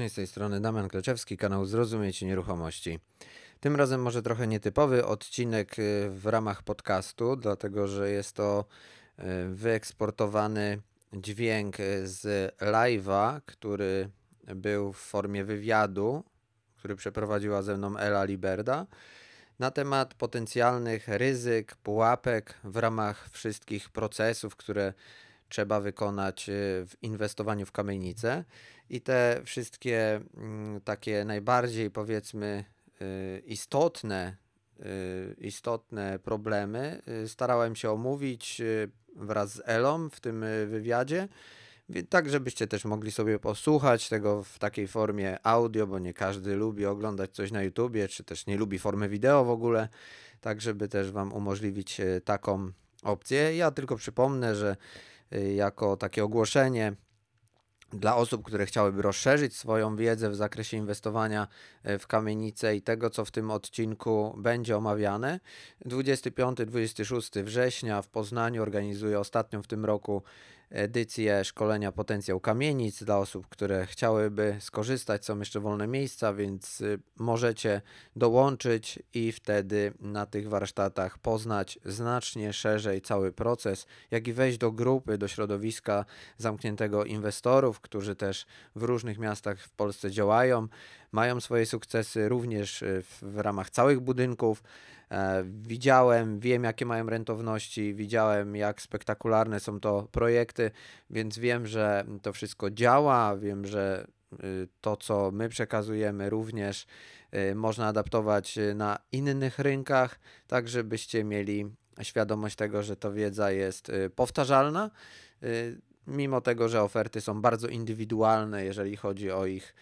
serdecznie, z tej strony Damian Kleczewski, kanał Zrozumieć Nieruchomości. Tym razem może trochę nietypowy odcinek y, w ramach podcastu, dlatego że jest to y, wyeksportowany dźwięk y, z live'a, który był w formie wywiadu, który przeprowadziła ze mną Ela Liberda na temat potencjalnych ryzyk, pułapek w ramach wszystkich procesów, które trzeba wykonać y, w inwestowaniu w kamienicę. I te wszystkie mm, takie najbardziej powiedzmy y, istotne, y, istotne problemy starałem się omówić wraz z Elą w tym wywiadzie. Tak, żebyście też mogli sobie posłuchać tego w takiej formie audio, bo nie każdy lubi oglądać coś na YouTubie, czy też nie lubi formy wideo w ogóle. Tak, żeby też Wam umożliwić taką opcję. Ja tylko przypomnę, że jako takie ogłoszenie dla osób, które chciałyby rozszerzyć swoją wiedzę w zakresie inwestowania y, w kamienice i tego, co w tym odcinku będzie omawiane. 25-26 września w Poznaniu organizuję ostatnią w tym roku edycję szkolenia Potencjał Kamienic dla osób, które chciałyby skorzystać. Są jeszcze wolne miejsca, więc y, możecie dołączyć i wtedy na tych warsztatach poznać znacznie szerzej cały proces, jak i wejść do grupy, do środowiska zamkniętego inwestorów, którzy też w różnych miastach w Polsce działają, mają swoje sukcesy również y, w, w ramach całych budynków. E, widziałem, wiem jakie mają rentowności, widziałem jak spektakularne są to projekty, więc wiem, że to wszystko działa, wiem, że y, to, co my przekazujemy, również y, można adaptować na innych rynkach, tak żebyście mieli świadomość tego, że to wiedza jest y, powtarzalna, mimo tego, że oferty są bardzo indywidualne, jeżeli chodzi o ich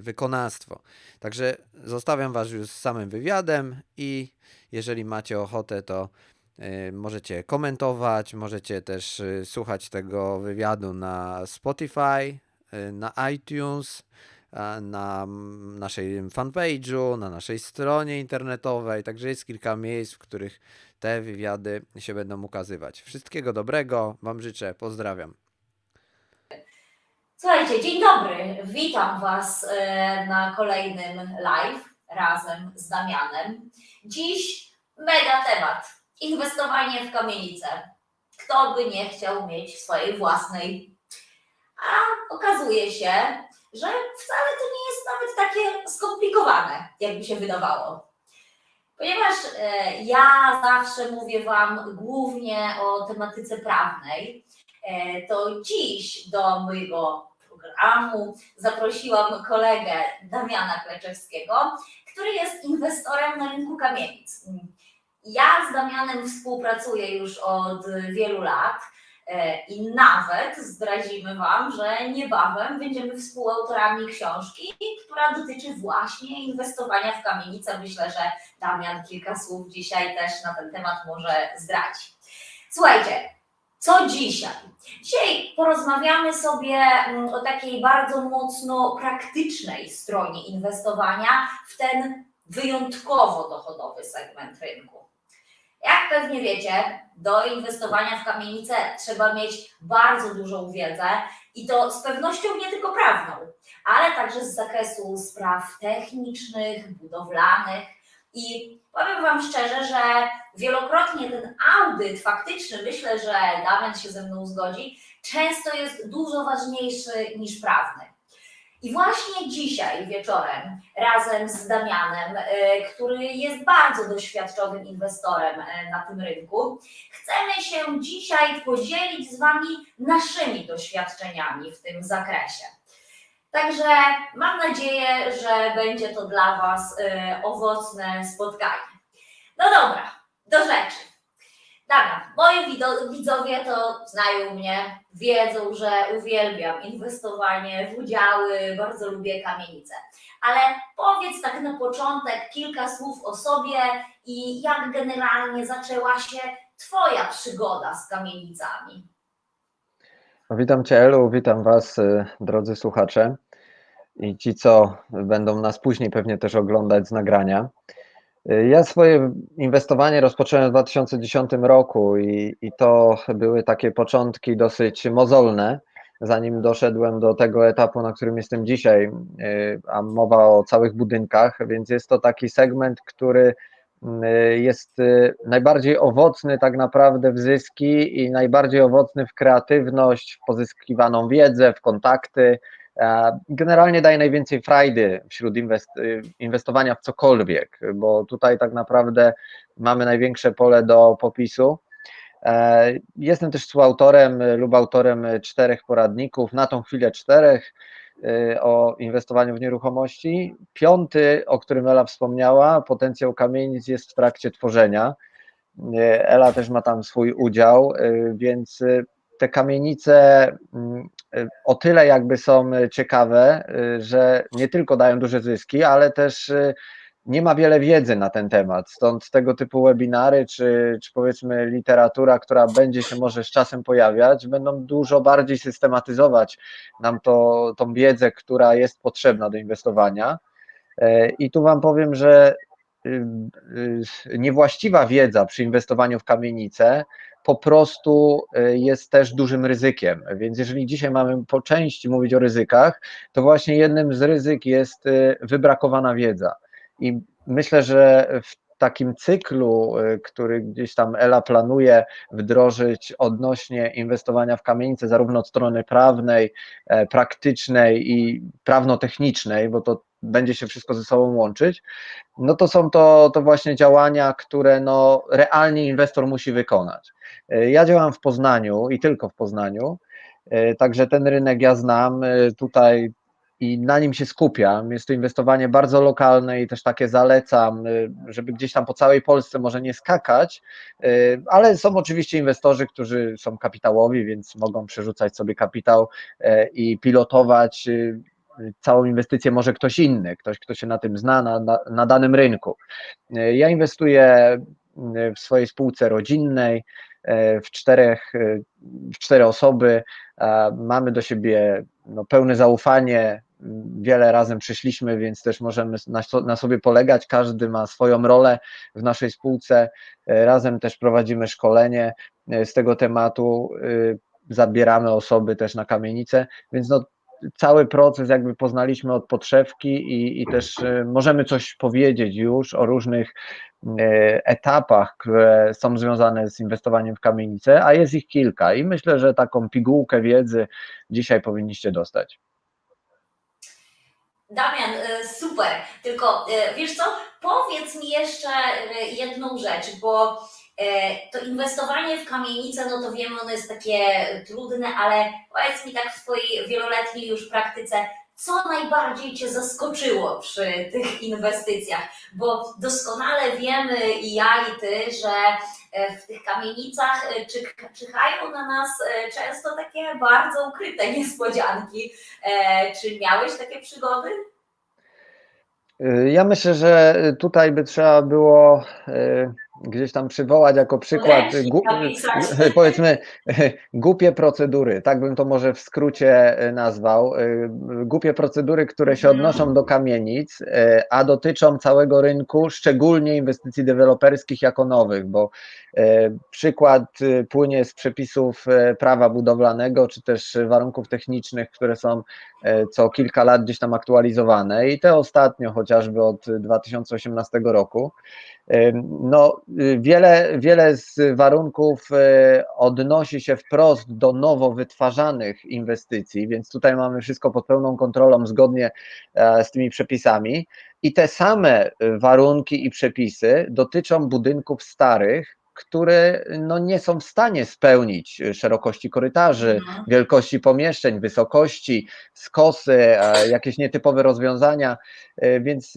wykonawstwo. Także zostawiam Was już z samym wywiadem i jeżeli macie ochotę, to możecie komentować, możecie też y, słuchać tego wywiadu na Spotify, y, na iTunes, na naszej fanpage'u, na naszej stronie internetowej. Także jest kilka miejsc, w których te wywiady się będą ukazywać. Wszystkiego dobrego Wam życzę. Pozdrawiam. Słuchajcie, dzień dobry. Witam Was e, na kolejnym live razem z Damianem. Dziś mega temat. Inwestowanie w kamienicę. Kto by nie chciał mieć swojej własnej? A okazuje się, że wcale to nie jest nawet takie skomplikowane, jakby się wydawało. Ponieważ e, ja zawsze mówię Wam głównie o tematyce prawnej, to dziś do mojego programu zaprosiłam kolegę Damiana Kleczewskiego, który jest inwestorem na rynku kamienic. Ja z Damianem współpracuję już od wielu lat e, i nawet zdradzimy Wam, że niebawem będziemy współautorami książki, która dotyczy właśnie inwestowania w kamienice. Myślę, że Damian kilka słów dzisiaj też na ten temat może zdradzić. Słuchajcie, co dzisiaj? Dzisiaj porozmawiamy sobie mm, o takiej bardzo mocno praktycznej stronie inwestowania w ten wyjątkowo dochodowy segment rynku. Jak pewnie wiecie, do inwestowania w kamienicę trzeba mieć bardzo dużą wiedzę i to z pewnością nie tylko prawną, ale także z zakresu spraw technicznych, budowlanych, i powiem Wam szczerze, że wielokrotnie ten audyt faktyczny, myślę, że Damian się ze mną zgodzi, często jest dużo ważniejszy niż prawny. I właśnie dzisiaj wieczorem razem z Damianem, y, który jest bardzo doświadczonym inwestorem y, na tym rynku, chcemy się dzisiaj podzielić z Wami naszymi doświadczeniami w tym zakresie. Także mam nadzieję, że będzie to dla Was y, owocne spotkanie. No dobra, do rzeczy. Dobra, moi widzowie to znają mnie, wiedzą, że uwielbiam inwestowanie w udziały, bardzo lubię kamienice. Ale powiedz tak na początek kilka słów o sobie i jak generalnie zaczęła się Twoja przygoda z kamienicami. No, witam Cię, Elu, witam Was, y, drodzy słuchacze i ci, co będą nas później pewnie też oglądać z nagrania. Ja swoje inwestowanie rozpocząłem w 2010 roku i, i to były takie początki dosyć mozolne, zanim doszedłem do tego etapu, na którym jestem dzisiaj, a mowa o całych budynkach, więc jest to taki segment, który jest najbardziej owocny tak naprawdę w zyski i najbardziej owocny w kreatywność, w pozyskiwaną wiedzę, w kontakty. Generalnie daje najwięcej frajdy wśród inwestowania w cokolwiek, bo tutaj tak naprawdę mamy największe pole do popisu. Jestem też współautorem lub autorem czterech poradników, na tą chwilę czterech, o inwestowaniu w nieruchomości. Piąty, o którym Ela wspomniała, potencjał kamienic jest w trakcie tworzenia. Ela też ma tam swój udział, więc te kamienice o tyle jakby są ciekawe, że nie tylko dają duże zyski, ale też nie ma wiele wiedzy na ten temat, stąd tego typu webinary, czy, czy powiedzmy literatura, która będzie się może z czasem pojawiać, będą dużo bardziej systematyzować nam to, tą wiedzę, która jest potrzebna do inwestowania. I tu Wam powiem, że niewłaściwa wiedza przy inwestowaniu w kamienice po prostu jest też dużym ryzykiem. Więc jeżeli dzisiaj mamy po części mówić o ryzykach, to właśnie jednym z ryzyk jest wybrakowana wiedza. I myślę, że w takim cyklu, który gdzieś tam Ela planuje wdrożyć odnośnie inwestowania w kamienice, zarówno od strony prawnej, praktycznej i prawno-technicznej, bo to będzie się wszystko ze sobą łączyć, no to są to, to właśnie działania, które no realnie inwestor musi wykonać. Ja działam w Poznaniu i tylko w Poznaniu, także ten rynek ja znam. Tutaj i na nim się skupiam. Jest to inwestowanie bardzo lokalne i też takie zalecam, żeby gdzieś tam po całej Polsce może nie skakać, ale są oczywiście inwestorzy, którzy są kapitałowi, więc mogą przerzucać sobie kapitał i pilotować całą inwestycję może ktoś inny, ktoś, kto się na tym zna, na, na, danym rynku. Ja inwestuję w swojej spółce rodzinnej, w czterech, w cztery osoby, mamy do siebie no, pełne zaufanie, wiele razem przyszliśmy, więc też możemy na, na, sobie polegać. Każdy ma swoją rolę w naszej spółce. Razem też prowadzimy szkolenie z tego tematu. Zabieramy osoby też na kamienicę, więc no, cały proces jakby poznaliśmy od podszewki i, i też możemy coś powiedzieć już o różnych etapach, które są związane z inwestowaniem w kamienicę, a jest ich kilka i myślę, że taką pigułkę wiedzy dzisiaj powinniście dostać. Damian, super, tylko wiesz co, powiedz mi jeszcze jedną rzecz, bo to inwestowanie w kamienicę, no to wiemy, ono jest takie trudne, ale powiedz mi tak w swojej wieloletniej już praktyce, co najbardziej Cię zaskoczyło przy tych inwestycjach? Bo doskonale wiemy i ja i Ty, że w tych kamienicach czyhają na nas często takie bardzo ukryte niespodzianki. Czy miałeś takie przygody? Ja myślę, że tutaj by trzeba było gdzieś tam przywołać jako przykład, gu, powiedzmy, głupie procedury, tak bym to może w skrócie e, nazwał. E, głupie procedury, które się Mhm. odnoszą do kamienic, e, a dotyczą całego rynku, szczególnie inwestycji deweloperskich jako nowych, bo przykład płynie z przepisów prawa budowlanego, czy też warunków technicznych, które są co kilka lat gdzieś tam aktualizowane i te ostatnio chociażby od 2018 roku. No, wiele, wiele z warunków odnosi się wprost do nowo wytwarzanych inwestycji, więc tutaj mamy wszystko pod pełną kontrolą zgodnie z tymi przepisami. I te same warunki i przepisy dotyczą budynków starych, które no, nie są w stanie spełnić szerokości korytarzy, Mhm. wielkości pomieszczeń, wysokości, skosy, jakieś nietypowe rozwiązania, więc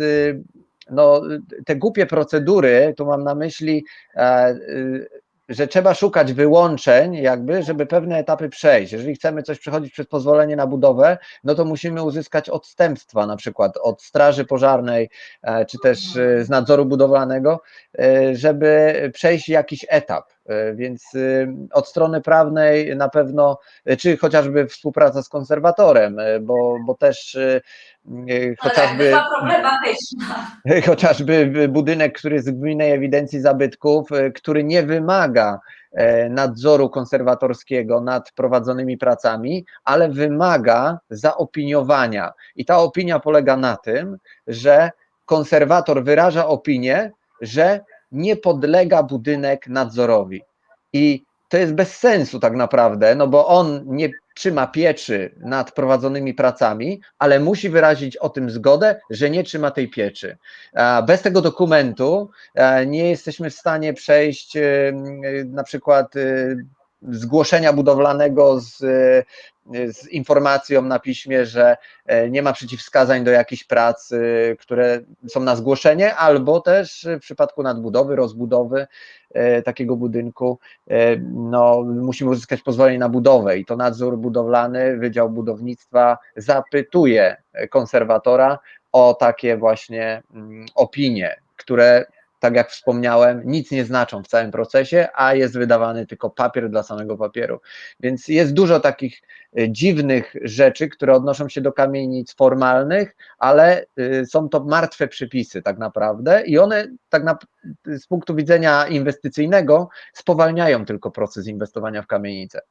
no, te głupie procedury, tu mam na myśli, że trzeba szukać wyłączeń, jakby, żeby pewne etapy przejść. Jeżeli chcemy coś przechodzić przez pozwolenie na budowę, no to musimy uzyskać odstępstwa, na przykład od Straży Pożarnej, czy też z nadzoru budowlanego, żeby przejść jakiś etap. Więc od strony prawnej na pewno, czy chociażby współpraca z konserwatorem, bo, bo też chociażby, chociażby budynek, który jest w gminnej ewidencji zabytków, który nie wymaga e, nadzoru konserwatorskiego nad prowadzonymi pracami, ale wymaga zaopiniowania. I ta opinia polega na tym, że konserwator wyraża opinię, że nie podlega budynek nadzorowi. I to jest bez sensu tak naprawdę, no bo on nie trzyma pieczy nad prowadzonymi pracami, ale musi wyrazić o tym zgodę, że nie trzyma tej pieczy. Bez tego dokumentu e, nie jesteśmy w stanie przejść e, na przykład e, zgłoszenia budowlanego z, z informacją na piśmie, że nie ma przeciwwskazań do jakichś prac, które są na zgłoszenie, albo też w przypadku nadbudowy, rozbudowy takiego budynku, no, musimy uzyskać pozwolenie na budowę. I to nadzór budowlany, Wydział Budownictwa zapytuje konserwatora o takie właśnie mm, opinie, które tak jak wspomniałem, nic nie znaczą w całym procesie, a jest wydawany tylko papier dla samego papieru. Więc jest dużo takich y, dziwnych rzeczy, które odnoszą się do kamienic formalnych, ale y, są to martwe przepisy tak naprawdę i one tak na, z punktu widzenia inwestycyjnego spowalniają tylko proces inwestowania w kamienice.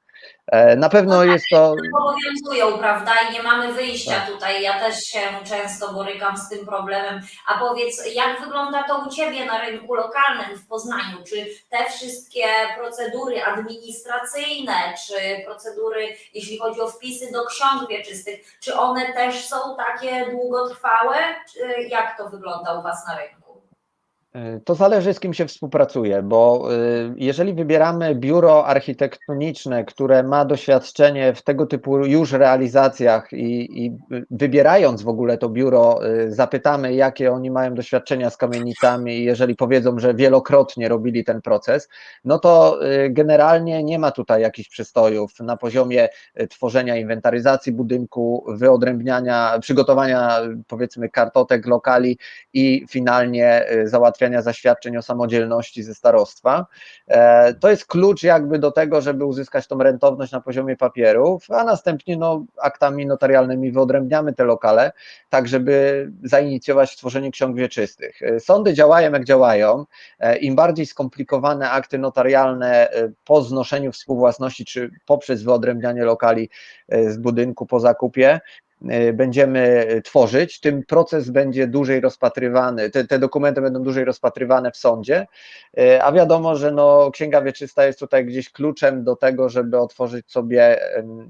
E, Na pewno jest to obowiązują, prawda? I nie mamy wyjścia Tak. tutaj. Ja też się często borykam z tym problemem. A powiedz, jak wygląda to u Ciebie na rynku lokalnym w Poznaniu? Czy te wszystkie procedury administracyjne, czy procedury, jeśli chodzi o wpisy do ksiąg wieczystych, czy one też są takie długotrwałe? Jak to wygląda u Was na rynku? To zależy z kim się współpracuje, bo y, jeżeli wybieramy biuro architektoniczne, które ma doświadczenie w tego typu już realizacjach i, i wybierając w ogóle to biuro, y, zapytamy, jakie oni mają doświadczenia z kamienicami i jeżeli powiedzą, że wielokrotnie robili ten proces, no to y, generalnie nie ma tutaj jakichś przystojów na poziomie tworzenia inwentaryzacji budynku, wyodrębniania, przygotowania powiedzmy kartotek lokali i finalnie y, załatwiania zaświadczeń o samodzielności ze starostwa. E, To jest klucz jakby do tego, żeby uzyskać tą rentowność na poziomie papierów, a następnie no, aktami notarialnymi wyodrębniamy te lokale, tak żeby zainicjować tworzenie ksiąg wieczystych. E, Sądy działają jak działają. E, Im bardziej skomplikowane akty notarialne po znoszeniu współwłasności czy poprzez wyodrębnianie lokali z budynku po zakupie, będziemy tworzyć, tym proces będzie dłużej rozpatrywany, te, te dokumenty będą dłużej rozpatrywane w sądzie, e, a wiadomo, że no, księga wieczysta jest tutaj gdzieś kluczem do tego, żeby otworzyć sobie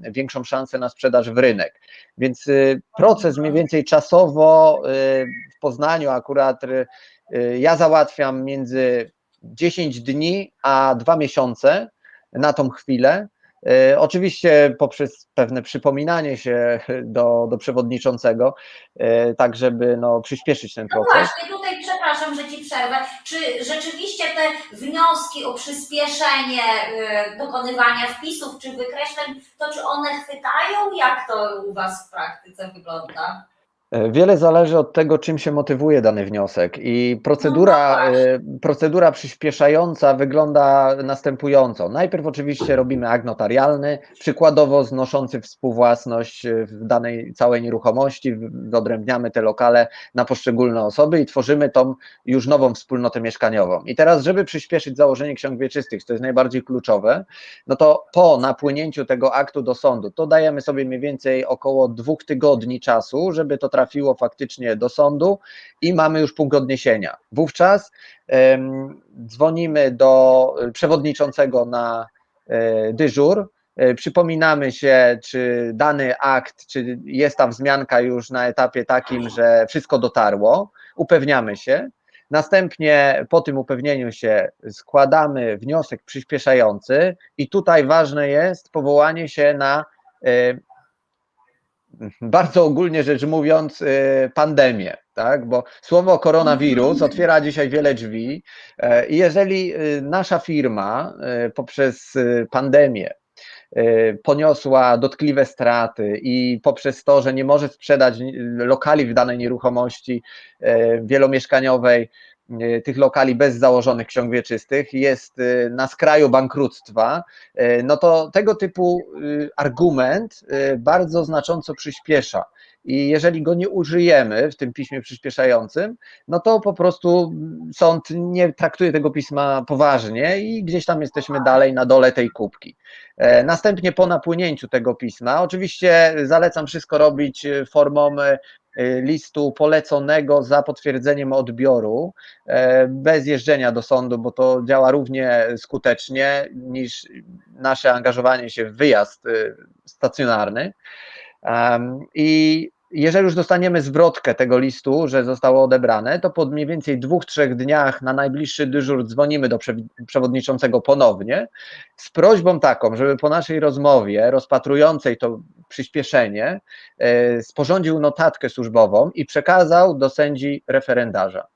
większą szansę na sprzedaż w rynek. Więc proces mniej więcej czasowo w Poznaniu akurat ja załatwiam między 10 dni a 2 miesiące na tą chwilę. E, Oczywiście poprzez pewne przypominanie się do, do przewodniczącego, e, tak żeby no, przyspieszyć ten No proces. właśnie, tutaj przepraszam, że Ci przerwę. Czy rzeczywiście te wnioski o przyspieszenie y, dokonywania wpisów czy wykreśleń, to czy one chwytają? Jak to u Was w praktyce wygląda? E, Wiele zależy od tego, czym się motywuje dany wniosek i procedura, No właśnie. e, procedura przyspieszająca wygląda następująco. Najpierw oczywiście robimy akt notarialny, przykładowo znoszący współwłasność e, w danej całej nieruchomości, wyodrębniamy te lokale na poszczególne osoby i tworzymy tą już nową wspólnotę mieszkaniową. I teraz, żeby przyspieszyć założenie ksiąg wieczystych, to jest najbardziej kluczowe, no to po napłynięciu tego aktu do sądu, to dajemy sobie mniej więcej około dwóch tygodni czasu, żeby to trafiło faktycznie do sądu i mamy już punkt odniesienia. Wówczas dzwonimy do przewodniczącego na e, dyżur, e, przypominamy się, czy dany akt, czy jest ta wzmianka już na etapie takim, że wszystko dotarło, upewniamy się. Następnie po tym upewnieniu się składamy wniosek przyspieszający i tutaj ważne jest powołanie się na e, bardzo ogólnie rzecz mówiąc, e, pandemię, tak? Bo słowo koronawirus otwiera dzisiaj wiele drzwi e, i jeżeli e, nasza firma e, poprzez pandemię poniosła dotkliwe straty i poprzez to, że nie może sprzedać lokali w danej nieruchomości wielomieszkaniowej, tych lokali bez założonych ksiąg wieczystych, jest e, na skraju bankructwa, e, no to tego typu argument bardzo znacząco przyspiesza. i jeżeli go nie użyjemy w tym piśmie przyspieszającym, no to po prostu sąd nie traktuje tego pisma poważnie i gdzieś tam jesteśmy dalej na dole tej kubki. E, Następnie po napłynięciu tego pisma, oczywiście zalecam wszystko robić e, formą e, listu poleconego za potwierdzeniem odbioru, e, bez jeżdżenia do sądu, bo to działa równie skutecznie niż nasze angażowanie się w wyjazd e, stacjonarny. I jeżeli już dostaniemy zwrotkę tego listu, że zostało odebrane, to po mniej więcej dwóch, trzech dniach na najbliższy dyżur dzwonimy do przewodniczącego ponownie z prośbą taką, żeby po naszej rozmowie rozpatrującej to przyspieszenie e, sporządził notatkę służbową i przekazał do sędzi referendarza.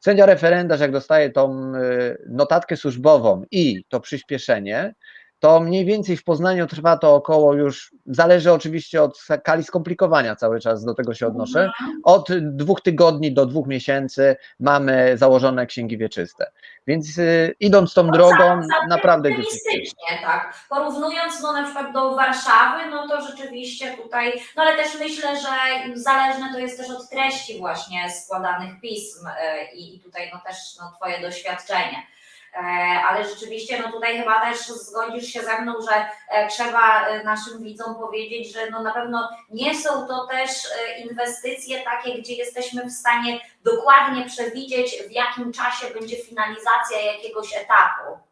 Sędzia referendarz, jak dostaje tą e, notatkę służbową i to przyspieszenie, to mniej więcej w Poznaniu trwa to około już, zależy oczywiście od skali skomplikowania cały czas, do tego się odnoszę, od dwóch tygodni do dwóch miesięcy mamy założone księgi wieczyste. Więc y, idąc tą No, drogą, całkiem naprawdę optymistycznie, tak. Porównując no na przykład do Warszawy, no to rzeczywiście tutaj, no ale też myślę, że zależne to jest też od treści właśnie składanych pism e, i i tutaj no też no, Twoje doświadczenie. E, Ale rzeczywiście, no tutaj chyba też zgodzisz się ze mną, że e, trzeba e, naszym widzom powiedzieć, że no na pewno nie są to też inwestycje takie, gdzie jesteśmy w stanie dokładnie przewidzieć, w jakim czasie będzie finalizacja jakiegoś etapu.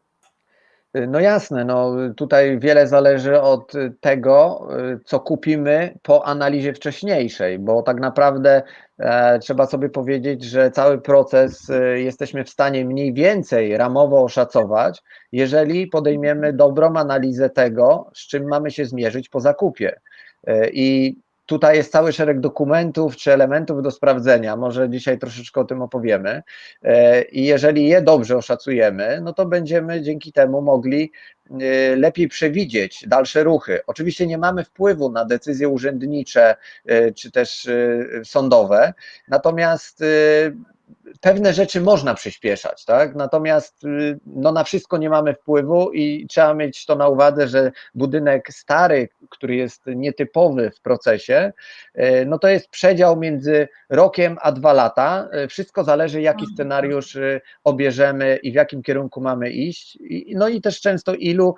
No jasne, no tutaj wiele zależy od tego, y, co kupimy po analizie wcześniejszej, bo tak naprawdę e, trzeba sobie powiedzieć, że cały proces e, jesteśmy w stanie mniej więcej ramowo oszacować, jeżeli podejmiemy dobrą analizę tego, z czym mamy się zmierzyć po zakupie. E, I tutaj jest cały szereg dokumentów czy elementów do sprawdzenia. Może dzisiaj troszeczkę o tym opowiemy. E, I jeżeli je dobrze oszacujemy, no to będziemy dzięki temu mogli e, lepiej przewidzieć dalsze ruchy. Oczywiście nie mamy wpływu na decyzje urzędnicze e, czy też sądowe, natomiast pewne rzeczy można przyspieszać, tak? Natomiast y, no, na wszystko nie mamy wpływu i trzeba mieć to na uwadze, że budynek stary, który jest nietypowy w procesie, y, no to jest przedział między rokiem a dwa lata. Y, Wszystko zależy, jaki Mhm. scenariusz obierzemy i w jakim kierunku mamy iść. No i też często ilu,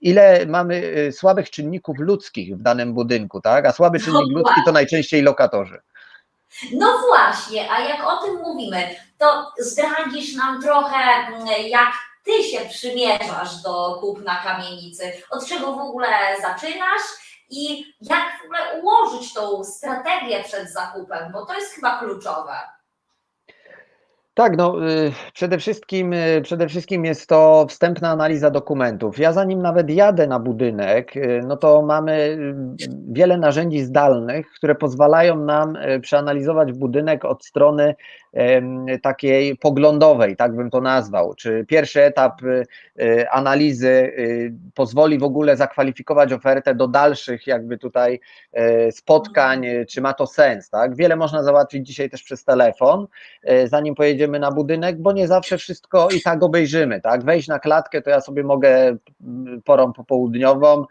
ile mamy słabych czynników ludzkich w danym budynku, tak? A słaby czynnik ludzki to najczęściej lokatorzy. No właśnie, a jak o tym mówimy, to zdradzisz nam trochę, mm, jak ty się przymierzasz do kupna kamienicy, od czego w ogóle zaczynasz i jak w ogóle ułożyć tą strategię przed zakupem, bo to jest chyba kluczowe. Tak, no y, przede wszystkim, y, przede wszystkim jest to wstępna analiza dokumentów. Ja zanim nawet jadę na budynek, y, no to mamy wiele narzędzi zdalnych, które pozwalają nam przeanalizować budynek od strony takiej poglądowej, tak bym to nazwał. Czy pierwszy etap y, y, analizy y, pozwoli w ogóle zakwalifikować ofertę do dalszych jakby tutaj e, spotkań, y, czy ma to sens, tak? Wiele można załatwić dzisiaj też przez telefon, e, zanim pojedziemy na budynek, bo nie zawsze wszystko i tak obejrzymy, tak? Wejść na klatkę to ja sobie mogę mm, porą popołudniową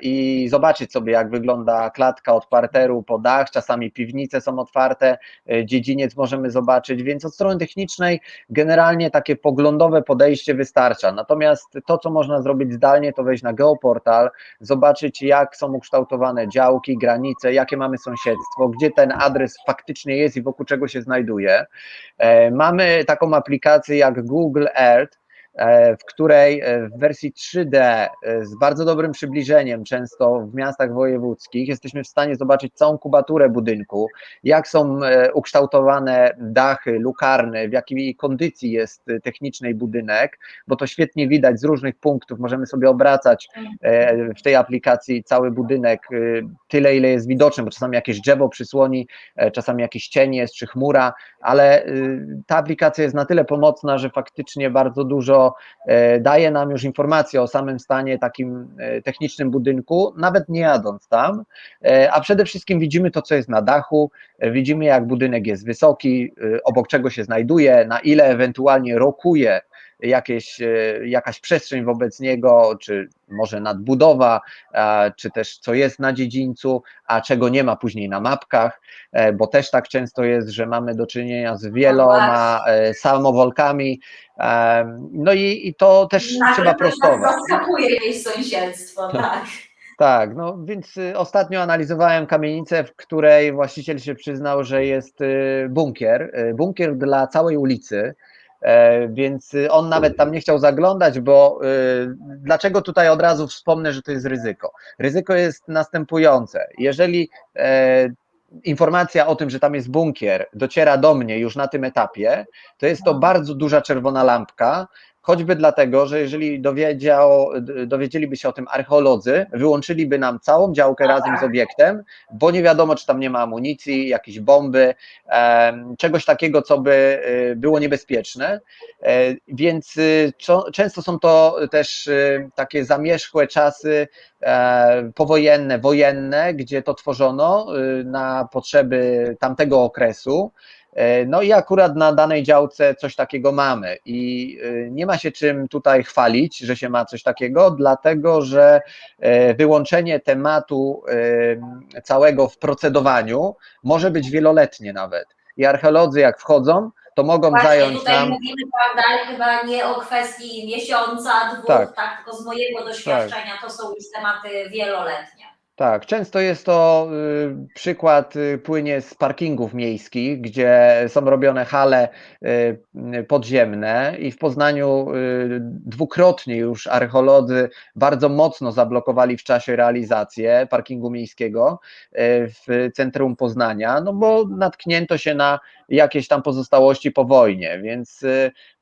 i zobaczyć sobie, jak wygląda klatka od parteru po dach, czasami piwnice są otwarte, e, dziedziniec możemy zobaczyć, więc od strony technicznej generalnie takie poglądowe podejście wystarcza. Natomiast to, co można zrobić zdalnie, to wejść na geoportal, zobaczyć, jak są ukształtowane działki, granice, jakie mamy sąsiedztwo, gdzie ten adres faktycznie jest i wokół czego się znajduje. E, Mamy taką aplikację jak Google Earth, w której e, w wersji 3D e, z bardzo dobrym przybliżeniem, często w miastach wojewódzkich, jesteśmy w stanie zobaczyć całą kubaturę budynku, jak są e, ukształtowane dachy, lukarny, w jakiej kondycji jest e, technicznej budynek, bo to świetnie widać z różnych punktów. Możemy sobie obracać e, w tej aplikacji cały budynek e, tyle, ile jest widoczny, bo czasami jakieś drzewo przysłoni, e, czasami jakiś cień jest, czy chmura, ale ta aplikacja jest na tyle pomocna, że faktycznie bardzo dużo e, daje nam już informacji o samym stanie takim e, technicznym budynku, nawet nie jadąc tam, E, a przede wszystkim widzimy to, co jest na dachu, widzimy jak budynek jest wysoki, obok czego się znajduje, na ile ewentualnie rokuje jakieś, e, jakaś przestrzeń wobec niego, czy może nadbudowa, czy też co jest na dziedzińcu, a czego nie ma później na mapkach, e, bo też tak często jest, że mamy do czynienia z wieloma e, samowolkami, no i, i to też Nagle trzeba prostować. Zaskakuje jej sąsiedztwo, tak. Tak, no więc y, ostatnio analizowałem kamienicę, w której właściciel się przyznał, że jest y, bunkier, y, bunkier dla całej ulicy, więc y, on nawet tam nie chciał zaglądać, bo y, dlaczego tutaj od razu wspomnę, że to jest ryzyko? Ryzyko jest następujące. Jeżeli e, informacja o tym, że tam jest bunkier, dociera do mnie już na tym etapie, to jest to bardzo duża czerwona lampka, choćby dlatego, że jeżeli dowiedział, dowiedzieliby się o tym archeolodzy, wyłączyliby nam całą działkę razem z obiektem, bo nie wiadomo, czy tam nie ma amunicji, jakieś bomby, czegoś takiego, co by y, było niebezpieczne. E, Więc y, często są to też y, takie zamierzchłe czasy e, powojenne, wojenne, gdzie to tworzono na potrzeby tamtego okresu. E, No i akurat na danej działce coś takiego mamy i y, nie ma się czym tutaj chwalić, że się ma coś takiego, dlatego że e, wyłączenie tematu e, całego w procedowaniu może być wieloletnie nawet. I archeolodzy jak wchodzą, to mogą Właśnie zająć tutaj nam mówimy, prawda, chyba nie o kwestii miesiąca, dwóch, Tak. tak, tylko z mojego doświadczenia to są już tematy wieloletnie. Tak, często jest to y, przykład, y, płynie z parkingów miejskich, gdzie są robione hale y, y, podziemne i w Poznaniu y, dwukrotnie już archeolodzy bardzo mocno zablokowali w czasie realizację parkingu miejskiego y, w centrum Poznania, no bo natknięto się na jakieś tam pozostałości po wojnie, więc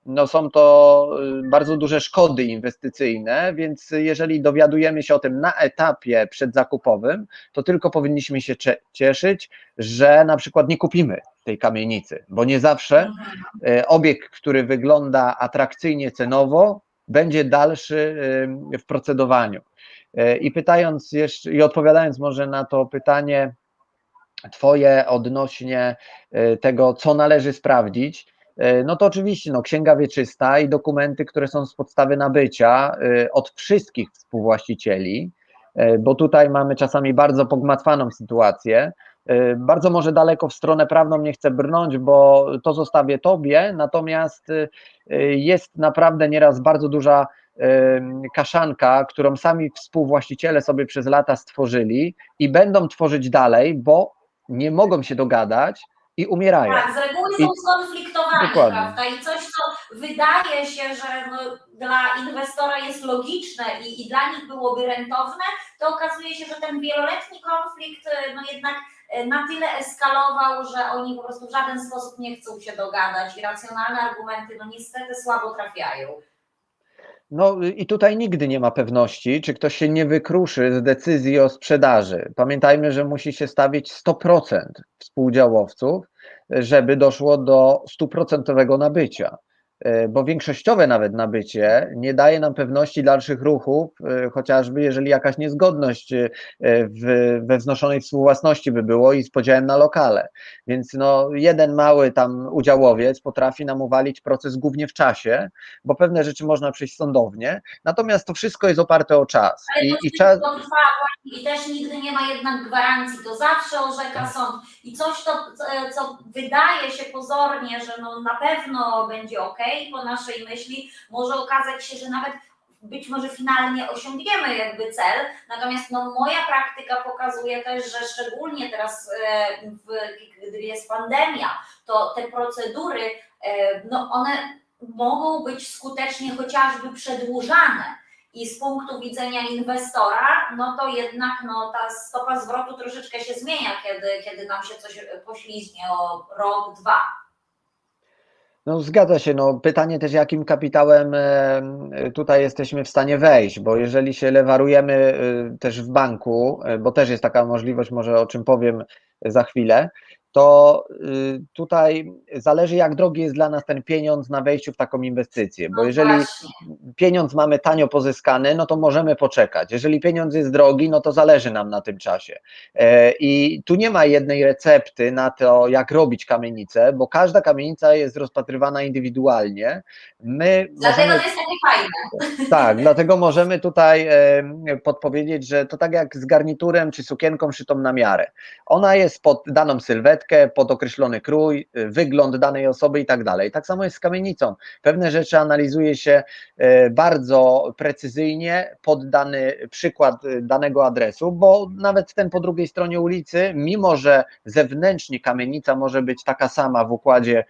no są to y, bardzo duże szkody inwestycyjne, więc jeżeli dowiadujemy się o tym na etapie przedzakupowym, to tylko powinniśmy się cieszyć, że na przykład nie kupimy tej kamienicy, bo nie zawsze Mhm. y, obiekt, który wygląda atrakcyjnie cenowo, będzie dalszy y, w procedowaniu. I pytając jeszcze, i odpowiadając może na to pytanie Twoje odnośnie tego, co należy sprawdzić, no to oczywiście no, księga wieczysta i dokumenty, które są z podstawy nabycia y, od wszystkich współwłaścicieli, y, bo tutaj mamy czasami bardzo pogmatwaną sytuację. Bardzo może daleko w stronę prawną nie chcę brnąć, bo to zostawię Tobie, natomiast jest naprawdę nieraz bardzo duża kaszanka, którą sami współwłaściciele sobie przez lata stworzyli i będą tworzyć dalej, bo nie mogą się dogadać i umierają. Tak, z reguły I- są skonfliktowani, Dokładnie. prawda? I coś, co wydaje się, że no, dla inwestora jest logiczne i, i dla nich byłoby rentowne, to okazuje się, że ten wieloletni konflikt y, no jednak y, na tyle eskalował, że oni po prostu w żaden sposób nie chcą się dogadać i racjonalne argumenty no niestety słabo trafiają. No i tutaj nigdy nie ma pewności, czy ktoś się nie wykruszy z decyzji o sprzedaży. Pamiętajmy, że musi się stawić 100% współdziałowców, żeby doszło do stuprocentowego nabycia. E, Bo większościowe nawet nabycie nie daje nam pewności dalszych ruchów, e, chociażby jeżeli jakaś niezgodność e, w, we wznoszonej współwłasności by było i z podziałem na lokale. Więc no, jeden mały tam udziałowiec potrafi nam uwalić proces głównie w czasie, bo pewne rzeczy można przejść sądownie, natomiast to wszystko jest oparte o czas. Ale I, i czas i też nigdy nie ma jednak gwarancji, to zawsze orzeka sąd. I coś, to, co- co wydaje się pozornie, że no na pewno będzie ok po naszej myśli, może okazać się, że nawet być może finalnie osiągniemy jakby cel, natomiast no moja praktyka pokazuje też, że szczególnie teraz, e, w, gdy jest pandemia, to te procedury, e, no one mogą być skutecznie chociażby przedłużane. I z punktu widzenia inwestora, no to jednak no, ta stopa zwrotu troszeczkę się zmienia, kiedy, kiedy nam się coś poślizgnie o rok, dwa. No zgadza się, no pytanie też jakim kapitałem e, tutaj jesteśmy w stanie wejść, bo jeżeli się lewarujemy e, też w banku, e, bo też jest taka możliwość, może o czym powiem za chwilę, to y, tutaj zależy, jak drogi jest dla nas ten pieniądz na wejściu w taką inwestycję, bo No jeżeli pieniądz mamy tanio pozyskany, no to możemy poczekać. Jeżeli pieniądz jest drogi, no to zależy nam na tym czasie. E, I tu nie ma jednej recepty na to, jak robić kamienicę, bo każda kamienica jest rozpatrywana indywidualnie. My Dlatego możemy, to jest takie fajne. tak, dlatego możemy tutaj e, podpowiedzieć, że to tak jak z garniturem czy sukienką szytą na miarę. Ona jest pod daną sylwetkę, pod określony krój, y, wygląd danej osoby i tak dalej. Tak samo jest z kamienicą. Pewne rzeczy analizuje się e, bardzo precyzyjnie pod dany przykład y, danego adresu, bo nawet ten po drugiej stronie ulicy, mimo że zewnętrznie kamienica może być taka sama w układzie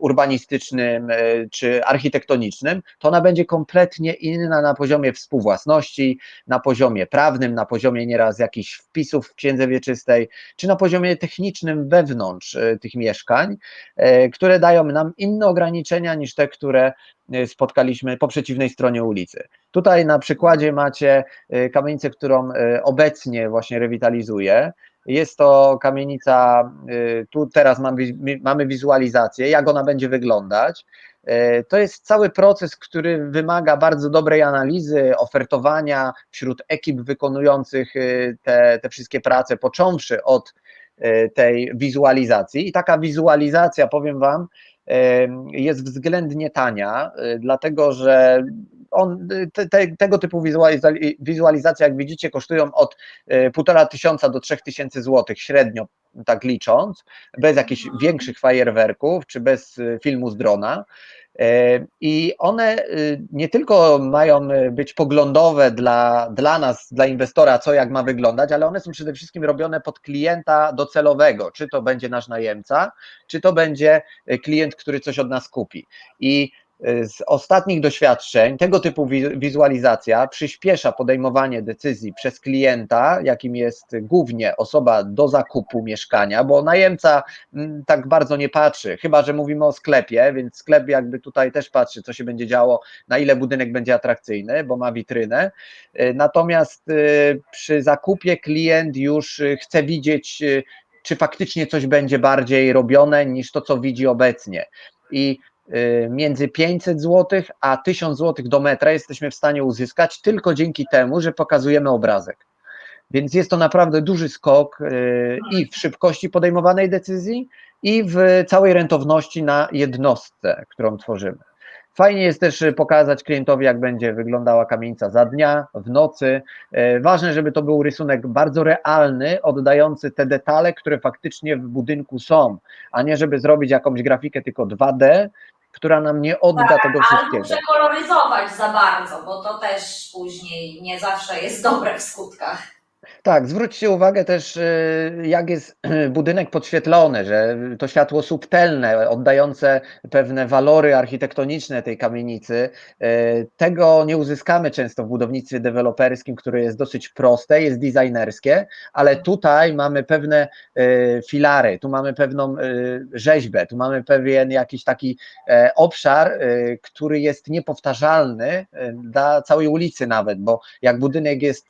urbanistycznym czy architektonicznym, to ona będzie kompletnie inna na poziomie współwłasności, na poziomie prawnym, na poziomie nieraz jakichś wpisów w księdze wieczystej, czy na poziomie technicznym wewnątrz e, tych mieszkań, e, które dają nam inne ograniczenia niż te, które e, spotkaliśmy po przeciwnej stronie ulicy. Tutaj na przykładzie macie kamienicę, którą obecnie właśnie rewitalizuję. Jest to kamienica, tu teraz mamy, wizualizację, jak ona będzie wyglądać. To jest cały proces, który wymaga bardzo dobrej analizy, ofertowania wśród ekip wykonujących te, te wszystkie prace, począwszy od tej wizualizacji. I taka wizualizacja, powiem Wam, e, jest względnie tania, e, dlatego że on, te, te, tego typu wizualiza- wizualizacje, jak widzicie, kosztują od e, półtora tysiąca do trzech tysięcy złotych średnio, tak licząc, bez jakichś większych fajerwerków czy bez e, filmu z drona. E, I one y, nie tylko mają y, być poglądowe dla, dla nas, dla inwestora, co jak ma wyglądać, ale one są przede wszystkim robione pod klienta docelowego, czy to będzie nasz najemca, czy to będzie y, klient, który coś od nas kupi. I z ostatnich doświadczeń tego typu wi- wizualizacja przyspiesza podejmowanie decyzji przez klienta, jakim jest głównie osoba do zakupu mieszkania, bo najemca mm, tak bardzo nie patrzy, chyba że mówimy o sklepie, więc sklep jakby tutaj też patrzy, co się będzie działo, na ile budynek będzie atrakcyjny, bo ma witrynę. Y, Natomiast y, przy zakupie klient już y, chce widzieć, y, czy faktycznie coś będzie bardziej robione niż to, co widzi obecnie. I y, między 500 zł a 1000 zł do metra jesteśmy w stanie uzyskać tylko dzięki temu, że pokazujemy obrazek. Więc jest to naprawdę duży skok y, i w szybkości podejmowanej decyzji, i w całej rentowności na jednostce, którą tworzymy. Fajnie jest też y, pokazać klientowi, jak będzie wyglądała kamienica za dnia, w nocy. Ważne, żeby to był rysunek bardzo realny, oddający te detale, które faktycznie w budynku są, a nie żeby zrobić jakąś grafikę tylko 2D, która nam nie odda tego Albo wszystkiego. przekoloryzować za bardzo, bo to też później nie zawsze jest dobre w skutkach. Tak, zwróćcie uwagę też, y, jak jest budynek podświetlony, że to światło subtelne, oddające pewne walory architektoniczne tej kamienicy. y, Tego nie uzyskamy często w budownictwie deweloperskim, które jest dosyć proste, jest designerskie, ale tutaj mamy pewne y, filary, tu mamy pewną rzeźbę, tu mamy pewien jakiś taki e, obszar, który jest niepowtarzalny dla całej ulicy nawet, bo jak budynek jest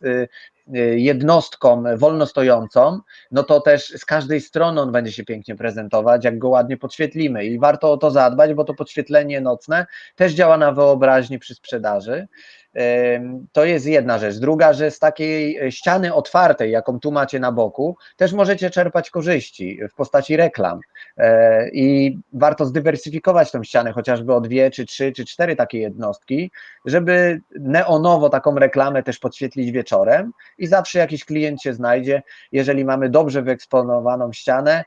jednostką wolno stojącą, no to też z każdej strony on będzie się pięknie prezentować, jak go ładnie podświetlimy i warto o to zadbać, bo to podświetlenie nocne też działa na wyobraźnię przy sprzedaży. To jest jedna rzecz. Druga, że z takiej ściany otwartej, jaką tu macie na boku, też możecie czerpać korzyści w postaci reklam. E, I warto zdywersyfikować tą ścianę chociażby o dwie, czy trzy, czy cztery takie jednostki, żeby neonowo taką reklamę też podświetlić wieczorem i zawsze jakiś klient się znajdzie, jeżeli mamy dobrze wyeksponowaną ścianę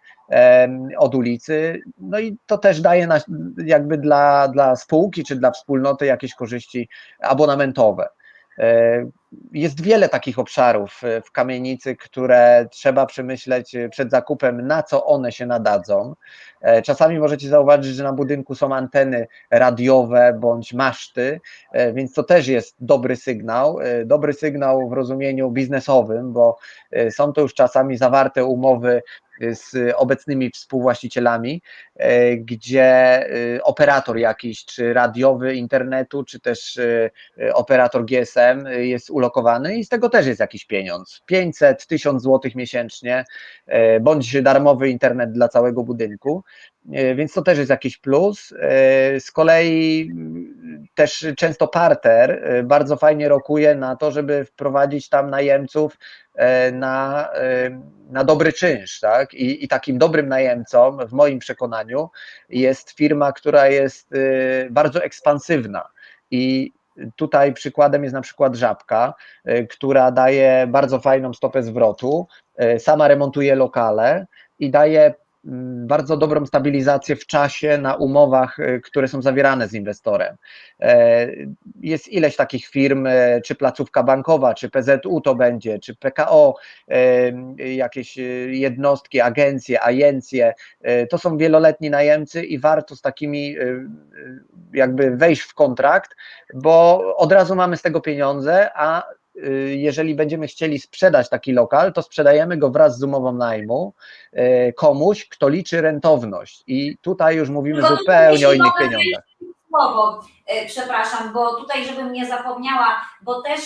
od ulicy, no i to też daje na, jakby dla, dla spółki czy dla wspólnoty jakieś korzyści abonamentowe. E, Jest wiele takich obszarów e, w kamienicy, które trzeba przemyśleć e, przed zakupem, na co one się nadadzą. Czasami możecie zauważyć, że na budynku są anteny radiowe bądź maszty, więc to też jest dobry sygnał. Dobry sygnał w rozumieniu biznesowym, bo są to już czasami zawarte umowy z obecnymi współwłaścicielami, e, gdzie e, operator jakiś, czy radiowy internetu, czy też e, operator GSM jest ulokowany i z tego też jest jakiś pieniądz. 500, 1000 zł miesięcznie, bądź darmowy internet dla całego budynku, więc to też jest jakiś plus. Z kolei też często parter bardzo fajnie rokuje na to, żeby wprowadzić tam najemców na, na dobry czynsz, tak? I, I takim dobrym najemcą, w moim przekonaniu, jest firma, która jest bardzo ekspansywna. I tutaj przykładem jest na przykład Żabka, która daje bardzo fajną stopę zwrotu, sama remontuje lokale i daje Mm, bardzo dobrą stabilizację w czasie na umowach, y, które są zawierane z inwestorem. E, jest ileś takich firm, e, czy placówka bankowa, czy PZU to będzie, czy PKO, e, jakieś jednostki, agencje, agencje. To są wieloletni najemcy i warto z takimi jakby wejść w kontrakt, bo od razu mamy z tego pieniądze, a Y, jeżeli będziemy chcieli sprzedać taki lokal, to sprzedajemy go wraz z umową najmu y, komuś, kto liczy rentowność. I tutaj już mówimy Tylko zupełnie o innych pieniądzach. Słowo, y, przepraszam, bo tutaj, żebym nie zapomniała, bo też